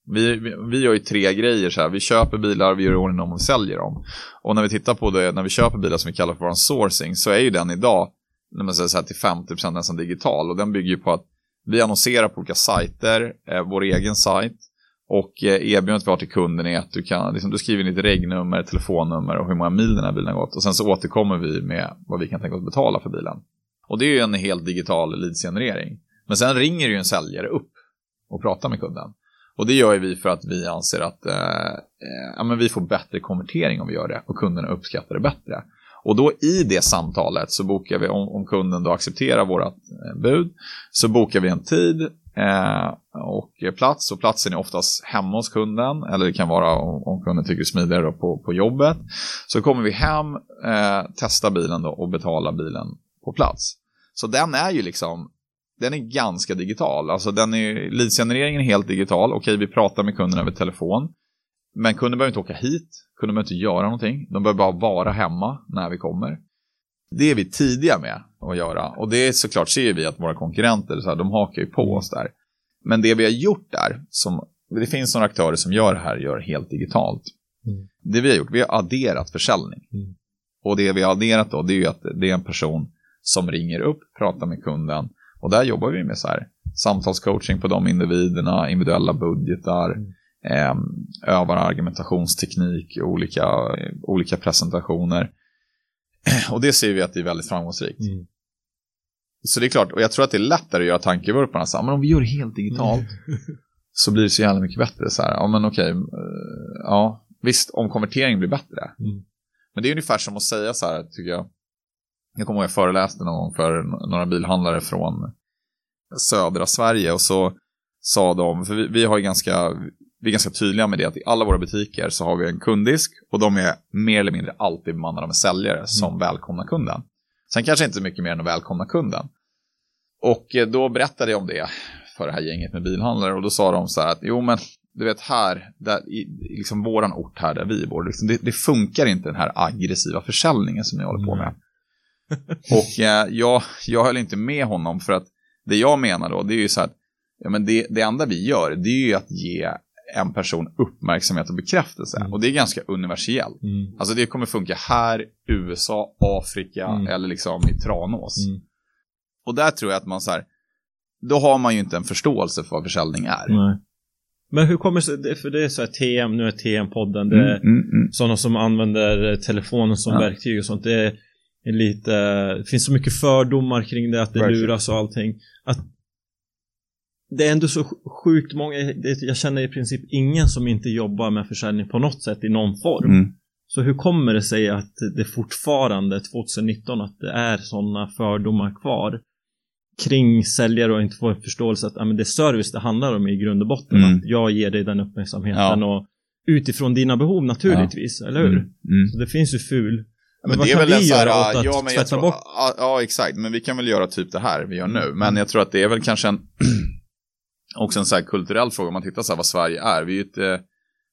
vi, vi, vi, gör ju tre grejer så här. Vi köper bilar, vi gör ordning dem och vi säljer dem. Och när vi tittar på det, när vi köper bilar som vi kallar för vår sourcing, så är ju den idag, när man säger så här, till 50% nästan digital. Och den bygger ju på att vi annonserar på olika sajter, eh, vår egen sajt. Och eh, erbjudandet vi har till kunden är att du, kan, liksom, du skriver in ditt regnummer, telefonnummer och hur många mil den här bilen har gått. Och sen så återkommer vi med vad vi kan tänka oss betala för bilen. Och det är ju en helt digital leadsgenerering. Men sen ringer ju en säljare upp och pratar med kunden. Och det gör vi för att vi anser att eh, eh, ja, men vi får bättre konvertering om vi gör det och kunderna uppskattar det bättre. Och då i det samtalet så bokar vi, om, om kunden då accepterar vårt eh, bud, så bokar vi en tid eh, och plats. Och platsen är oftast hemma hos kunden, eller det kan vara om, om kunden tycker smidigare då på, på jobbet. Så kommer vi hem, eh, testar bilen då och betalar bilen på plats. Så den är ju liksom den är ganska digital. Alltså den är, leadsgenereringen är helt digital. Okej, vi pratar med kunden över telefon. Men kunden behöver inte åka hit. Kunden behöver inte göra någonting. De behöver bara vara hemma när vi kommer. Det är vi tidiga med att göra. Och det är såklart ser vi att våra konkurrenter, så här, de hakar ju på oss där. Men det vi har gjort där, som, det finns några aktörer som gör det här, gör helt digitalt. Mm. Det vi har gjort, vi har adderat försäljning. Mm. Och det vi har adderat då, det är ju att det är en person som ringer upp, pratar med kunden och där jobbar vi med så här, samtalscoaching på de individerna, individuella budgetar, mm. eh, övar argumentationsteknik, olika, olika presentationer. Och det ser vi att det är väldigt framgångsrikt. Mm. Så det är klart, och jag tror att det är lättare att göra tankevurparna så här, men om vi gör det helt digitalt mm. så blir det så jävla mycket bättre. Så här, ja men okej, eh, ja visst, om konvertering blir bättre. Mm. Men det är ungefär som att säga så här, tycker jag, jag kommer ihåg att jag föreläste någon gång för några bilhandlare från södra Sverige och så sa de, för vi, vi har ju ganska, vi är ganska tydliga med det att i alla våra butiker så har vi en kunddisk och de är mer eller mindre alltid bemannade med säljare mm. som välkomnar kunden. Sen kanske inte mycket mer än att välkomna kunden. Och eh, då berättade jag om det för det här gänget med bilhandlare och då sa de så här att jo men du vet här, där, i liksom våran ort här där vi bor, liksom, det, det, funkar inte den här aggressiva försäljningen som ni håller på med. Mm. och eh, jag, jag höll inte med honom för att det jag menar då, det är ju så att ja, men det, det enda vi gör, det är ju att ge en person uppmärksamhet och bekräftelse. Mm. Och det är ganska universellt. Mm. Alltså det kommer funka här, USA, Afrika mm. eller liksom i Tranås. Mm. Och där tror jag att man så här, då har man ju inte en förståelse för vad försäljning är. Nej. Men hur kommer det för det är så här TM, nu är TM-podden, det är mm, mm, sådana som använder telefonen som ja. verktyg och sånt. Det är lite, det finns så mycket fördomar kring det, att det Verkligen. luras och allting. Att det är ändå så sjukt många, jag känner i princip ingen som inte jobbar med försäljning på något sätt i någon form. Mm. Så hur kommer det sig att det fortfarande 2019 att det är sådana fördomar kvar kring säljare och inte får en förståelse att ja, men det är service det handlar om i grund och botten. Mm. Att jag ger dig den uppmärksamheten ja. och utifrån dina behov naturligtvis, ja. eller hur? Mm. mm. Så det finns ju ful men, men vad kan vi göra åt att ja, men tvätta tror, bort? Ja, ja, exakt. Men vi kan väl göra typ det här vi gör nu. Men jag tror att det är väl kanske en också en så här kulturell fråga. Om man tittar så här vad Sverige är. Vi är ju ett eh,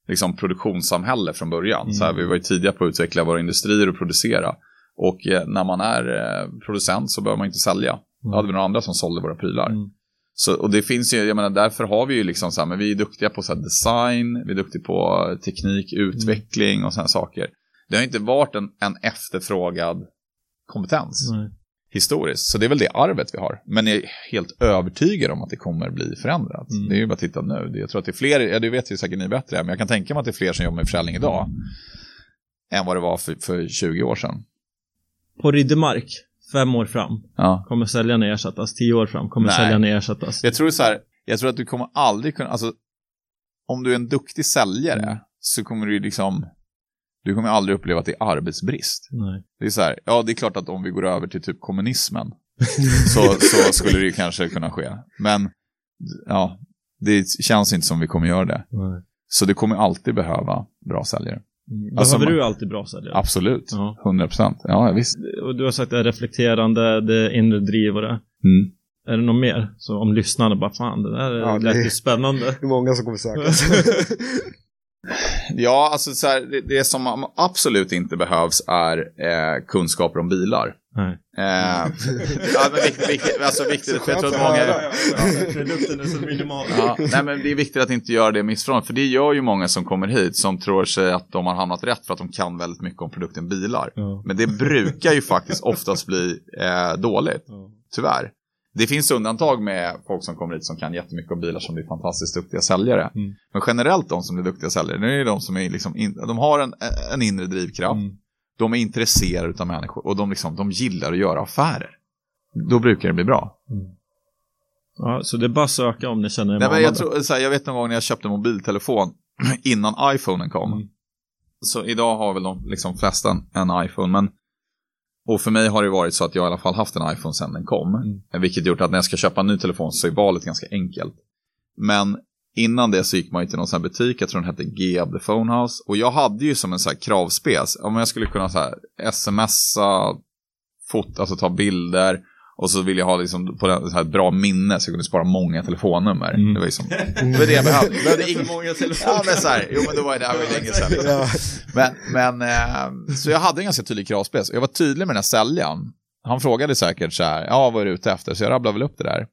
liksom, produktionssamhälle från början. Mm. Så här, vi var ju tidiga på att utveckla våra industrier och producera. Och eh, när man är eh, producent så behöver man inte sälja. Mm. Då hade vi några andra som sålde våra prylar. Mm. Så, och det finns ju, jag menar därför har vi ju liksom så här, men vi är duktiga på så design, vi är duktiga på teknik, utveckling och sådana saker. Det har inte varit en, en efterfrågad kompetens Nej. Historiskt. Så det är väl det arvet vi har. Men jag är helt övertygad om att det kommer bli förändrat. Mm. Det är ju bara att titta nu. Jag tror att det är fler, ja det vet ju säkert ni bättre, men jag kan tänka mig att det är fler som jobbar med försäljning idag mm. än vad det var för, för 20 år sedan. På Riddermark, fem år fram, ja. kommer säljarna ersättas. Tio år fram kommer Nej. säljarna ersättas. Jag tror så här, jag tror att du kommer aldrig kunna, alltså om du är en duktig säljare mm. så kommer du liksom Du kommer aldrig uppleva att det är arbetsbrist. Nej. Det är så här, ja det är klart att om vi går över till typ kommunismen så, så skulle det ju kanske kunna ske. Men ja, det känns inte som vi kommer göra det. Nej. Så det kommer alltid behöva bra säljare. Mm. Behöver Alltså, man- du alltid bra säljare? Absolut, Ja. 100 procent. Ja, visst. Och du har sagt det är reflekterande, det är inre driv och det. Mm. Är det något mer? Så om lyssnarna bara, fan det där Ja, det- lät ju spännande. Det är många som kommer söka. Ja, alltså så här, det, det som absolut inte behövs är eh, kunskaper om bilar. Nej. Eh, ja, men viktigt, viktigt, alltså viktigt, för jag tror att många... Produkten är så minimal. Ja, nej, men det är viktigt att inte göra det missförståndet, för det gör ju många som kommer hit som tror sig att de har hamnat rätt för att de kan väldigt mycket om produkten bilar. Ja. Men det brukar ju faktiskt oftast bli eh, dåligt, Ja. tyvärr. Det finns undantag med folk som kommer hit som kan jättemycket om bilar som blir fantastiskt duktiga säljare. Mm. Men generellt de som blir duktiga säljare, det är de som är liksom in, de har en, en inre drivkraft. Mm. De är intresserade av människor och de, liksom, de gillar att göra affärer. Då brukar det bli bra. ja, så det är bara att söka om ni känner er Nej, men jag, tror, så här, jag vet någon gång när jag köpte mobiltelefon innan iPhonen kom. Mm. Så idag har väl de liksom flesta en iPhone. Men, och för mig har det varit så att jag i alla fall haft en iPhone sedan den kom. Mm. Vilket gjort att när jag ska köpa en ny telefon så är valet ganska enkelt. Men innan det så gick man ju till någon sån här butik, jag tror den hette Geab the Phone House. Och jag hade ju som en sån här kravspec, om jag skulle kunna så här smsa, fot, alltså ta bilder. Och så vill jag ha liksom på det, så här ett bra minne så jag kunde spara många telefonnummer. Mm. Det var liksom, det var det jag behövde. Jag behövde ing- många telefoner. Ja, men så här, jo men det var ju det här var länge sedan. Ja. Men, men eh, så jag hade en ganska tydlig kravspec. Jag var tydlig med den här säljaren. Han frågade säkert så här, ja vad är du ute efter? Så jag rabblade väl upp det där.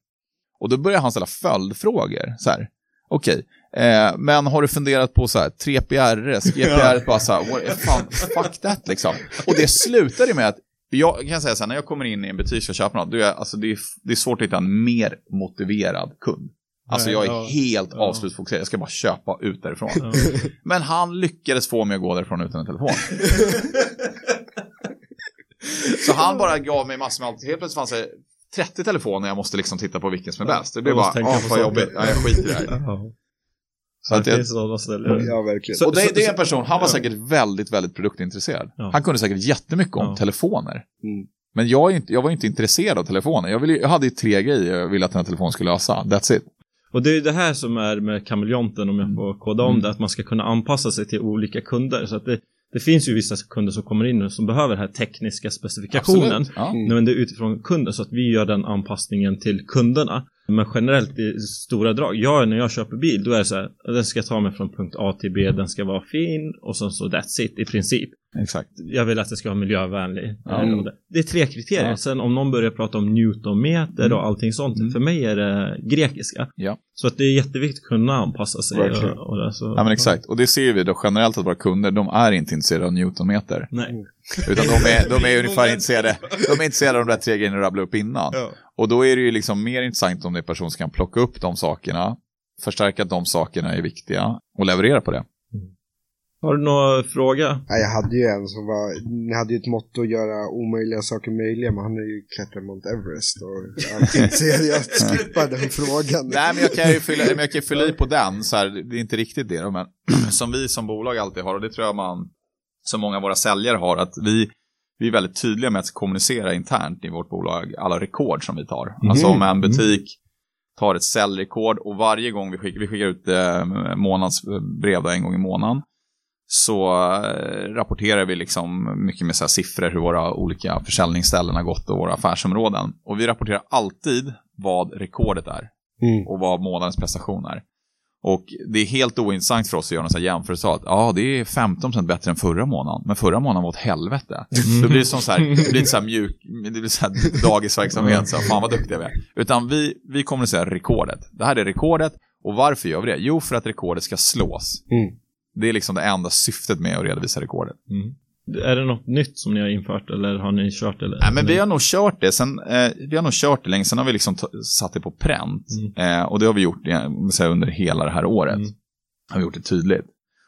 Och då började han ställa följdfrågor. Så här, okej, eh, men har du funderat på så här, 3PRS, GPR, bara så här, what, fan, fuck that liksom. Och det slutade med att jag kan säga så här, när jag kommer in i en butik och köper något, då är jag, alltså det, är, det är svårt att hitta en mer motiverad kund. Alltså jag är ja. helt Ja. avslutsfokuserad, jag ska bara köpa ut därifrån. Ja. Men han lyckades få mig att gå därifrån utan en telefon. Så han bara gav mig massor med allt. Helt plötsligt fanns det 30 telefoner jag måste liksom titta på vilken som är bäst. Det blev bara, åh vad saker." jobbigt, ja, jag skiter i det här. Så att det jag, finns sådana ställen. ja, verkligen. Så- och det, så- det är en person, han var ja. säkert väldigt, väldigt produktintresserad. Ja. Han kunde säkert jättemycket om Ja. telefoner. Mm. Men jag, är inte, jag var inte intresserad av telefoner. Jag, ville, jag hade ju tre grejer jag ville att den här telefonen skulle lösa. That's it. Och det är ju det här som är med kameleonten om jag får koda om Mm. det, att man ska kunna anpassa sig till olika kunder. Så att det, det finns ju vissa kunder som kommer in och som behöver den här tekniska specifikationen. Ja. Mm. Men det är utifrån kunden så att vi gör den anpassningen till kunderna. Men generellt i stora drag, jag när jag köper bil då är det så här, den ska ta mig från punkt A till B, den ska vara fin och sen så that's it i princip. Exakt. Jag vill att det ska vara miljövänlig. Och det- är tre kriterier. Ja. Sen om någon börjar prata om newtonmeter Mm. och allting sånt, Mm. för mig är det grekiska. Ja. Så att det är jätteviktigt att kunna anpassa sig. Och, och det, så, Ja men exakt, och det ser vi då generellt att våra kunder, de är inte intresserade av newtonmeter. Nej. Utan de är, de är ungefär intresserade, de är intresserade av de där tre grejerna du rabblade upp innan. Ja. Och då är det ju liksom mer intressant om det är en person som kan plocka upp de sakerna, förstärka att de sakerna är viktiga och leverera på det. Har du någon fråga? Ja, jag hade ju en som var, ni hade ju ett motto att göra omöjliga saker möjliga, men han är ju klättrat Mount Everest och allting, så jag, skippar den frågan. Nej men jag kan ju fylla, men jag kan ju fylla i på den, så här, det är inte riktigt det då, men som vi som bolag alltid har, och det tror jag man, som många av våra säljare har, att vi, vi är väldigt tydliga med att kommunicera internt i vårt bolag alla rekord som vi tar. Alltså om en butik tar ett säljrekord och varje gång vi skickar, vi skickar ut eh, månadsbrev då, en gång i månaden, så eh, rapporterar vi liksom mycket med så siffror hur våra olika försäljningsställen har gått och våra affärsområden. Och vi rapporterar alltid vad rekordet är Mm. och vad månadens prestation är. Och det är helt ointressant för oss att göra här jämförelse. Att, ja, det är 15% bättre än förra månaden. Men förra månaden var ett helvete. Blir det som så här, det blir så här mjuk, det blir så här dagisverksamhet. Så här, fan vad duktiga vi är. Utan vi, vi kommer att säga rekordet. Det här är rekordet. Och varför gör vi det? Jo, för att rekordet ska slås. Mm. Det är liksom det enda syftet med att redovisa rekordet. Mm. Är det något nytt som ni har infört eller har ni kört eller? Nej, men vi har nog kört det. Sen, eh, vi har nog kört det länge. Sen har vi liksom satt det på pränt. Mm. Eh, och det har vi gjort så här, under hela det här året. Mm. Har vi gjort det tydligt.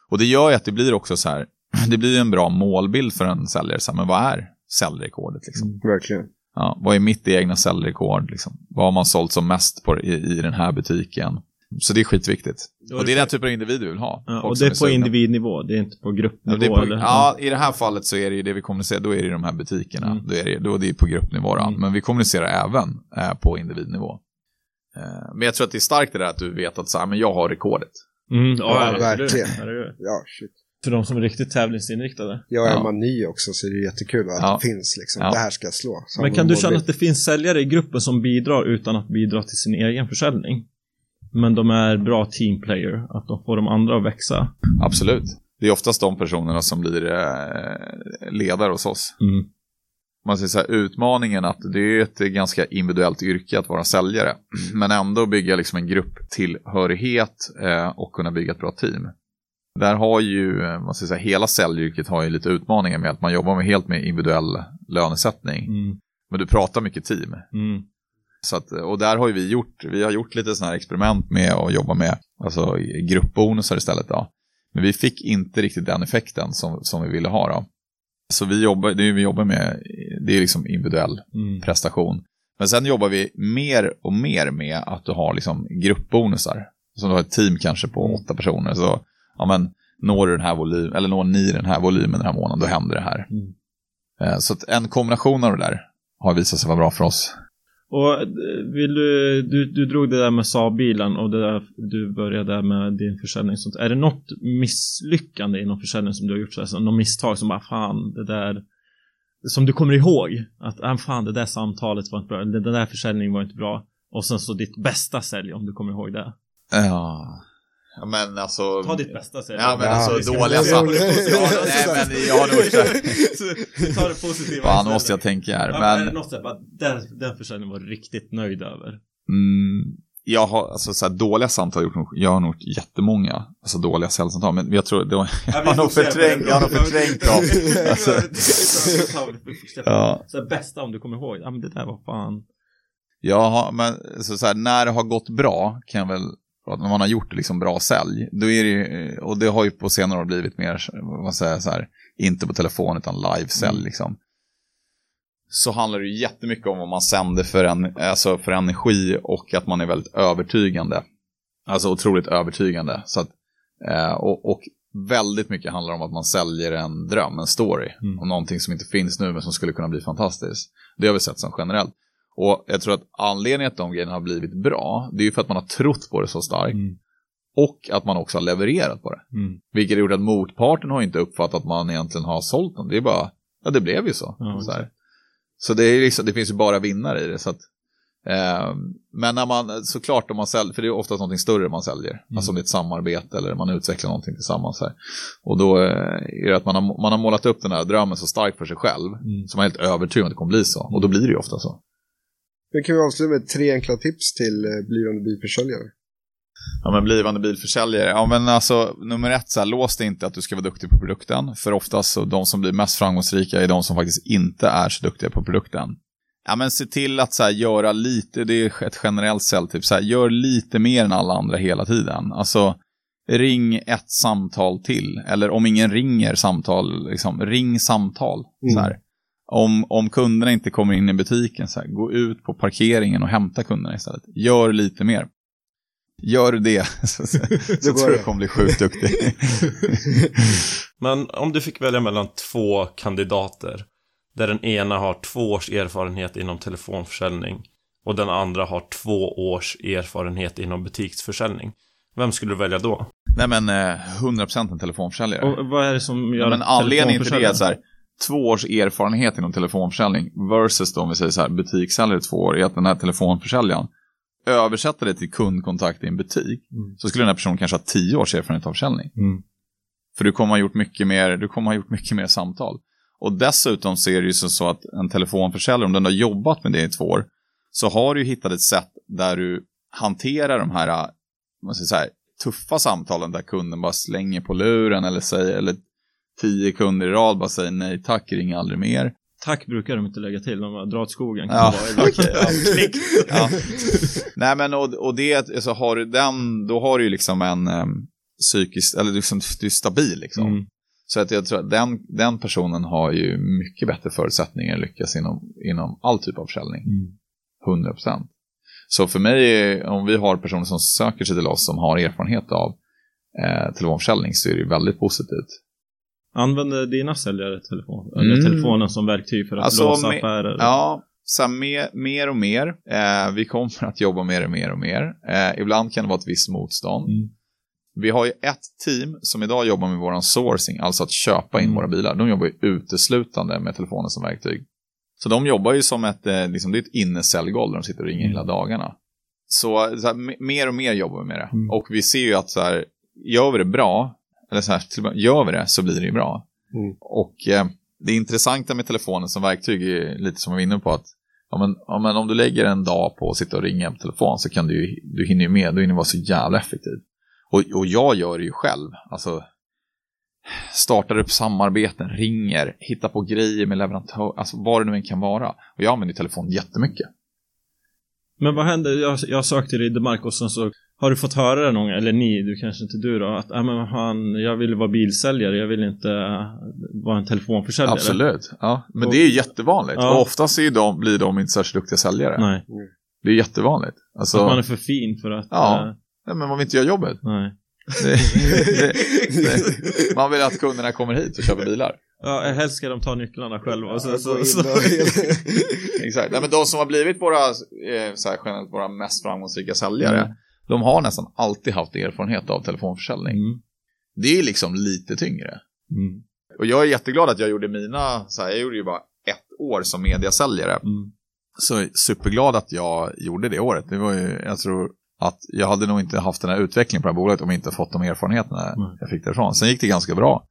Och det gör ju att det blir också så här. Det blir en bra målbild för en säljare. Så här, men vad är säljrekordet liksom? Mm. Verkligen. Ja, vad är mitt egna säljrekord? Liksom? Vad har man sålt som mest på, i, i den här butiken? Så det är skitviktigt. Och det är den typen av individ vi vill ha. Ja, och det är på individnivå, det är inte på gruppnivå? Ja, på, eller? ja, i det här fallet så är det ju det vi kommunicerar, då är det de här butikerna. Mm. Då, är det, då är det på gruppnivå. Mm. Men vi kommunicerar även eh, på individnivå. Eh, men jag tror att det är starkt det där att du vet att så här, men jag har rekordet. Mm, ja, ja verkligen. Ja, shit. För de som är riktigt tävlingsinriktade. Ja, är man ny också så är det jättekul att ja. det finns liksom. Ja. Det här ska jag slå. Men kan du känna att det finns säljare i gruppen som bidrar utan att bidra till sin egen försäljning? Men de är bra teamplayer, att de får de andra att växa. Absolut. Det är oftast de personerna som blir eh, ledare hos oss. Mm. Man säger så här, utmaningen att det är ett ganska individuellt yrke att vara säljare. Men ändå bygga liksom en grupptillhörighet eh, och kunna bygga ett bra team. Där har ju, eh, man ska säga, hela säljyrket har ju lite utmaningar med att man jobbar med helt med individuell lönesättning. Mm. Men du pratar mycket team. Mm. Så att, och där har ju vi gjort, vi har gjort lite sådana här experiment med att jobba med alltså, gruppbonusar istället. Då. Men vi fick inte riktigt den effekten som, som vi ville ha. Då. Så vi jobbar, det vi jobbar med, det är liksom individuell mm. prestation. Men sen jobbar vi mer och mer med att du har liksom gruppbonusar. Som du har ett team kanske på åtta personer. Så ja men når du den här volymen, eller når ni den här volymen den här månaden, då händer det här. Mm. Eh, så en kombination av det där har visat sig vara bra för oss. Och eh, vill du, du, du drog det där med Saab-bilen och det där, du började med din försäljning. Sånt. Är det något misslyckande inom försäljning som du har gjort? Så här, något misstag som bara fan, det där som du kommer ihåg? Att ah, fan, det där samtalet var inte bra, den där försäljningen var inte bra. Och sen så ditt bästa sälj om du kommer ihåg det. Ja, Ja, men alltså... Ta ditt bästa säg. Ja men alltså dåliga saker. nej men jag har nog Ta det positiva Fan, måste jag tänka här. Ja, men... Det något såhär, den, den försäljningen var riktigt nöjd över? Mm, jag har, alltså så här, dåliga samtal jag, gjort, jag har nog jättemånga, alltså dåliga säljsamtal, men jag tror, då, jag har nog förträngt, jag har nog förträngt dem. alltså. ja. Så här, bästa om du kommer ihåg, ja men det där var fan. Ja, men så, så här, när det har gått bra kan jag väl att när man har gjort liksom bra sälj, då är det och det har ju på senare år blivit mer, vad säger så här, inte på telefon utan live-sälj mm. liksom. Så handlar det ju jättemycket om vad man sänder för, en, alltså för energi och att man är väldigt övertygande. Alltså otroligt övertygande. Så att, eh, och, och, väldigt mycket handlar om att man säljer en dröm, en story. Mm. Om någonting som inte finns nu men som skulle kunna bli fantastiskt. Det har vi sett som generellt. Och jag tror att anledningen att de grejerna har blivit bra, det är ju för att man har trott på det så starkt. Mm. Och att man också har levererat på det. Mm. Vilket gjort att motparten har inte uppfattat att man egentligen har sålt dem. Det är bara, ja det blev ju så. Ja, så, så det, liksom, det finns ju bara vinnare i det. Så att, eh, men när man, såklart om man säljer, för det är oftast någonting större man säljer. Mm. Alltså om det är ett samarbete eller man utvecklar någonting tillsammans. Här. Och då eh, är det att man har, man har målat upp den här drömmen så starkt för sig själv. Mm. Så man är helt övertygad om att det kommer bli så. Och då blir det ju ofta så. Nu kan vi avsluta med tre enkla tips till eh, blivande bilförsäljare. Ja men blivande bilförsäljare, ja men alltså nummer ett, så här, lås dig inte att du ska vara duktig på produkten. För oftast så de som blir mest framgångsrika är de som faktiskt inte är så duktiga på produkten. Ja men se till att så här, göra lite, det är ett generellt säljtips, så här, gör lite mer än alla andra hela tiden. Alltså ring ett samtal till, eller om ingen ringer samtal, liksom, ring samtal. Mm. Så här om, om kunderna inte kommer in i butiken, så här, gå ut på parkeringen och hämta kunderna istället. Gör lite mer. Gör det, så, så, så tror jag du kommer bli sjukt duktig. Men om du fick välja mellan två kandidater, där den ena har två års erfarenhet inom telefonförsäljning och den andra har två års erfarenhet inom butiksförsäljning. Vem skulle du välja då? Nej men eh, 100% en telefonförsäljare. Och vad är det som gör ja, men Anledningen till det är så här, två års erfarenhet inom telefonförsäljning versus då om vi säger så här butikssäljare två år är att den här telefonförsäljaren översätter det till kundkontakt i en butik mm. så skulle den här personen kanske ha tio års erfarenhet av försäljning. Mm. För du kommer ha gjort mycket mer, du kommer ha gjort mycket mer samtal. Och dessutom så är det ju så att en telefonförsäljare, om den har jobbat med det i två år, så har du hittat ett sätt där du hanterar de här, man ska säga, tuffa samtalen där kunden bara slänger på luren eller säger, eller tio kunder i rad bara säger nej tack, ring aldrig mer. Tack brukar de inte lägga till, de bara drar åt skogen. Ja. Bara, okay, ja. ja. Nej men och, och det, alltså har du den, då har du ju liksom en um, psykisk, eller liksom, du är stabil liksom. Mm. Så att jag tror att den, den personen har ju mycket bättre förutsättningar att lyckas inom, inom all typ av försäljning. Mm. 100%. Så för mig, om vi har personer som söker sig till oss som har erfarenhet av eh, telefonförsäljning så är det väldigt positivt. Använder dina säljare telefon, eller mm. telefonen som verktyg för att alltså, låsa affärer? Ja, så mer, mer och mer. Eh, vi kommer att jobba med det mer och mer. Eh, ibland kan det vara ett visst motstånd. Mm. Vi har ju ett team som idag jobbar med våran sourcing, alltså att köpa in mm. våra bilar. De jobbar ju uteslutande med telefonen som verktyg. Så de jobbar ju som ett, eh, liksom, det är ett innesäljgolv där de sitter och ringer mm. hela dagarna. Så, så här, mer och mer jobbar vi med det. Mm. Och vi ser ju att så här, gör vi det bra, eller så här, gör vi det så blir det ju bra. Mm. Och eh, det intressanta med telefonen som verktyg är lite som vi var inne på att ja, men, ja, men om du lägger en dag på att sitta och ringa på telefon så kan du du hinner ju med, du hinner vara så jävla effektiv. Och, och jag gör det ju själv, alltså startar upp samarbeten, ringer, hittar på grejer med leverantör, alltså vad det nu än kan vara. Och jag använder telefon jättemycket. Men vad händer, jag, jag sökte dig i Demark och sen så har du fått höra det någon eller ni, du kanske inte du då, att äh, men han, jag vill vara bilsäljare, jag vill inte uh, vara en telefonförsäljare? Absolut, ja. Men och, det är jättevanligt. Ja. Och oftast är de, blir de inte särskilt duktiga säljare. Nej. Det är jättevanligt. Alltså, att man är för fin för att... Ja, uh, ja men man vill inte göra jobbet. Nej. Det, det, det, man vill att kunderna kommer hit och köper bilar. Ja, helst ska de ta nycklarna själva. Ja, så, så, så. Exakt. Nej, men de som har blivit våra, eh, så här, generellt, våra mest framgångsrika säljare, mm. De har nästan alltid haft erfarenhet av telefonförsäljning. Mm. Det är liksom lite tyngre. Mm. Och jag är jätteglad att jag gjorde mina, så här, jag gjorde ju bara ett år som mediasäljare. Mm. Så superglad att jag gjorde det året. Det var ju, jag tror att jag hade nog inte haft den här utvecklingen på det här bolaget om jag inte fått de erfarenheterna mm. jag fick därifrån. Sen gick det ganska bra.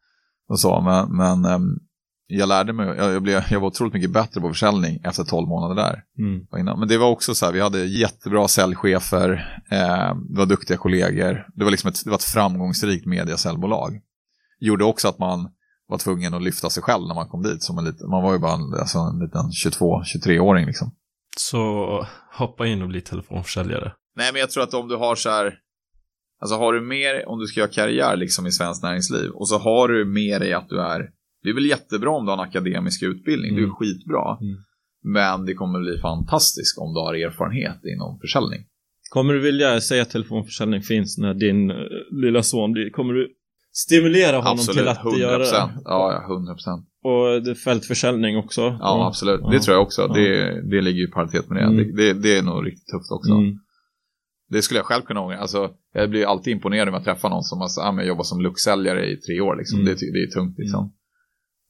Och så, men, men um, jag lärde mig, jag, jag, blev, jag var otroligt mycket bättre på försäljning efter 12 månader där. Mm. Men det var också så här, vi hade jättebra säljchefer, eh, det var duktiga kollegor, det var, liksom ett, det var ett framgångsrikt mediasäljbolag. Gjorde också att man var tvungen att lyfta sig själv när man kom dit. Som en liten, man var ju bara en, alltså en liten 22-23-åring liksom. Så hoppa in och bli telefonförsäljare. Nej, men jag tror att om du har så här, alltså har du mer, om du ska göra karriär liksom i svenskt näringsliv och så har du mer i att du är, det är väl jättebra om du har en akademisk utbildning, mm. det är mm. skitbra. Mm. Men det kommer bli fantastiskt om du har erfarenhet inom försäljning. Kommer du vilja säga att telefonförsäljning finns när din uh, lilla son blir, kommer du stimulera honom absolut, till att 100%. göra det? Ja, ja, 100%. Och det fältförsäljning också? Ja, absolut. Det tror jag också. Ja. Det, det ligger i paritet med det. Mm. det. det. det. är nog riktigt tufft också. Mm. Det skulle jag själv kunna ångra. Alltså, jag blir alltid imponerad när jag träffar någon som har ah, jobbat som luxsäljare i tre år. Liksom. Mm. Det, det är tungt liksom.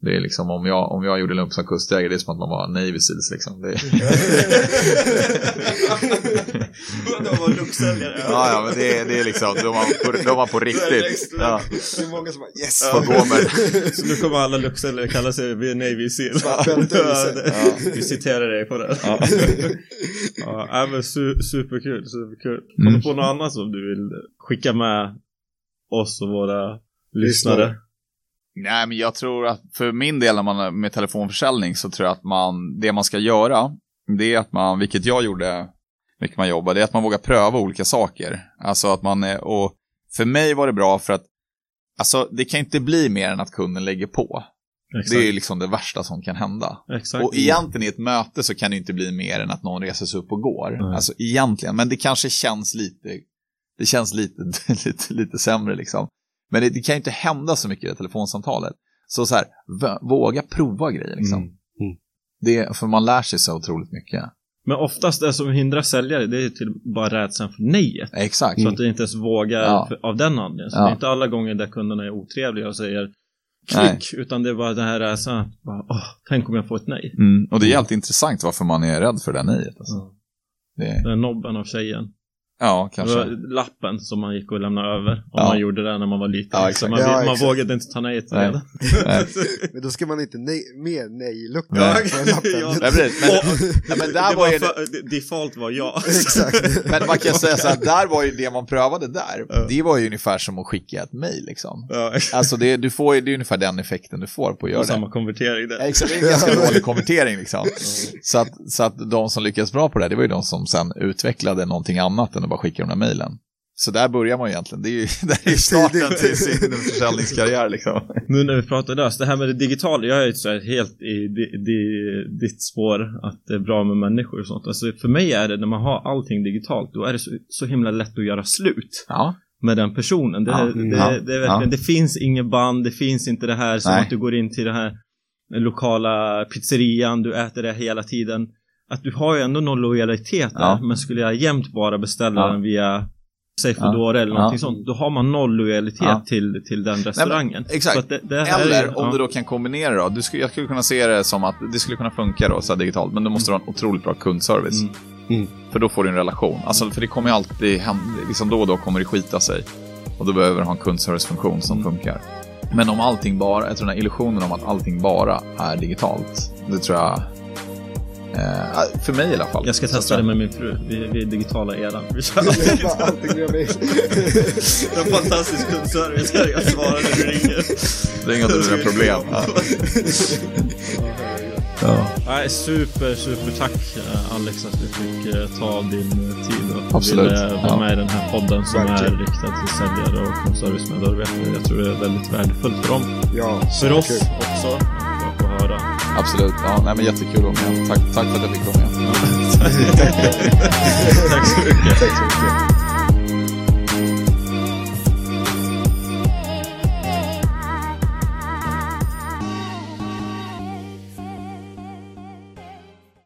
Mm. Det är liksom om jag, om jag gjorde lump som kustjägare, det är som att man var Navy Seals liksom. Det är... de var luxsäljare. ja, ja, men det är, det är liksom, de var på, de var på riktigt. Ja. Det är många som bara yes. Får gå med. Så nu kommer alla luxsäljare kalla sig Navy Seals. Ja, Vi citerar dig på det. Ja, ja men su superkul, superkul. Kommer du mm. på något annat som du vill skicka med oss och våra lyssnare? Nej, men jag tror att för min del när man med telefonförsäljning så tror jag att man, det man ska göra, det är att man, vilket jag gjorde mycket man jobbar, det är att man vågar pröva olika saker. Alltså att man och för mig var det bra för att, alltså det kan inte bli mer än att kunden lägger på. Exakt. Det är liksom det värsta som kan hända. Exakt. Och egentligen i ett möte så kan det inte bli mer än att någon reser sig upp och går. Mm. Alltså egentligen, men det kanske känns lite, det känns lite, lite, lite sämre liksom. Men det, det kan ju inte hända så mycket i det telefonsamtalet. Så så här, våga prova grejer liksom. Mm. Mm. Det, för man lär sig så otroligt mycket. Men oftast det som hindrar säljare det är till bara rädslan för nejet. Exakt. Så att du inte ens vågar ja. för, av den anledningen. Så ja. det är inte alla gånger där kunderna är otrevliga och säger klick, nej. utan det är bara det här åh, tänk om jag får ett nej. Mm. Och det är helt mm. intressant varför man är rädd för det nejet. Alltså. Ja. Det... Den nobben av tjejen. Ja, kanske. Det var lappen som man gick och lämnade över. Om ja. man gjorde det när man var liten. Ja, så man, ja, man vågade inte ta nej till det. men då ska man inte nej, mer nej-lucka nej. på lappen. ja. men, och, men där var, var ju för, Default var ja. Exakt. men man kan säga så här, där var ju det man prövade där. Ja. Det var ju ungefär som att skicka ett mejl liksom. Ja. Alltså det, du får, det är ungefär den effekten du får på att göra det. Samma konvertering där. Exakt, det är en ganska dålig konvertering liksom. Så, att, så att de som lyckades bra på det, det var ju de som sen utvecklade någonting annat än att bara skicka de där mejlen. så där börjar man egentligen. Det är ju det är starten till sin försäljningskarriär liksom. Nu när vi pratar löst, det här med det digitala, jag är så här helt i di, di, ditt spår att det är bra med människor och sånt. Alltså för mig är det när man har allting digitalt, då är det så, så himla lätt att göra slut. Ja. Med den personen. Det, Ja, det, det, ja, verkligen, ja. det finns inget band, det finns inte det här som Nej. att du går in till den här lokala pizzerian, du äter det hela tiden. Att du har ju ändå någon lojalitet där, Ja. men skulle jag jämt bara beställa Ja. den via Säg Foodora eller Ja. någonting sånt, då har man noll lojalitet Ja. till, till den restaurangen. exakt. Så att det, det här är Eller ju- om ja. du då kan kombinera då. Du skulle, jag skulle kunna se det som att det skulle kunna funka då, så här digitalt. Men då måste du ha en otroligt bra kundservice. Mm. Mm. För då får du en relation. Alltså, för det kommer ju alltid hända, liksom då och då kommer det skita sig. Och då behöver du ha en kundservicefunktion som Mm. funkar. Men om allting bara, jag tror den här illusionen om att allting bara är digitalt. Det tror jag, eh, för mig i alla fall. Jag ska testa det med min fru. Vi, vi är digitala eran. Vi kör allting via mail. en fantastisk kundservice. Jag svarar när du ringer. Det är inga dina problem. Ja. Nej, super, super tack eh, Alex att du fick eh, ta din tid och du Absolut. ville vara Ja. med i den här podden som Verkligen. är riktad till säljare och kundservicemedarbetare. Jag tror det är väldigt värdefullt för dem. Ja, För oss kul. också. Höra. Absolut. Ja, nej, men jättekul att vara med. Tack, tack för att jag fick vara med. Tack så mycket. Tack så mycket.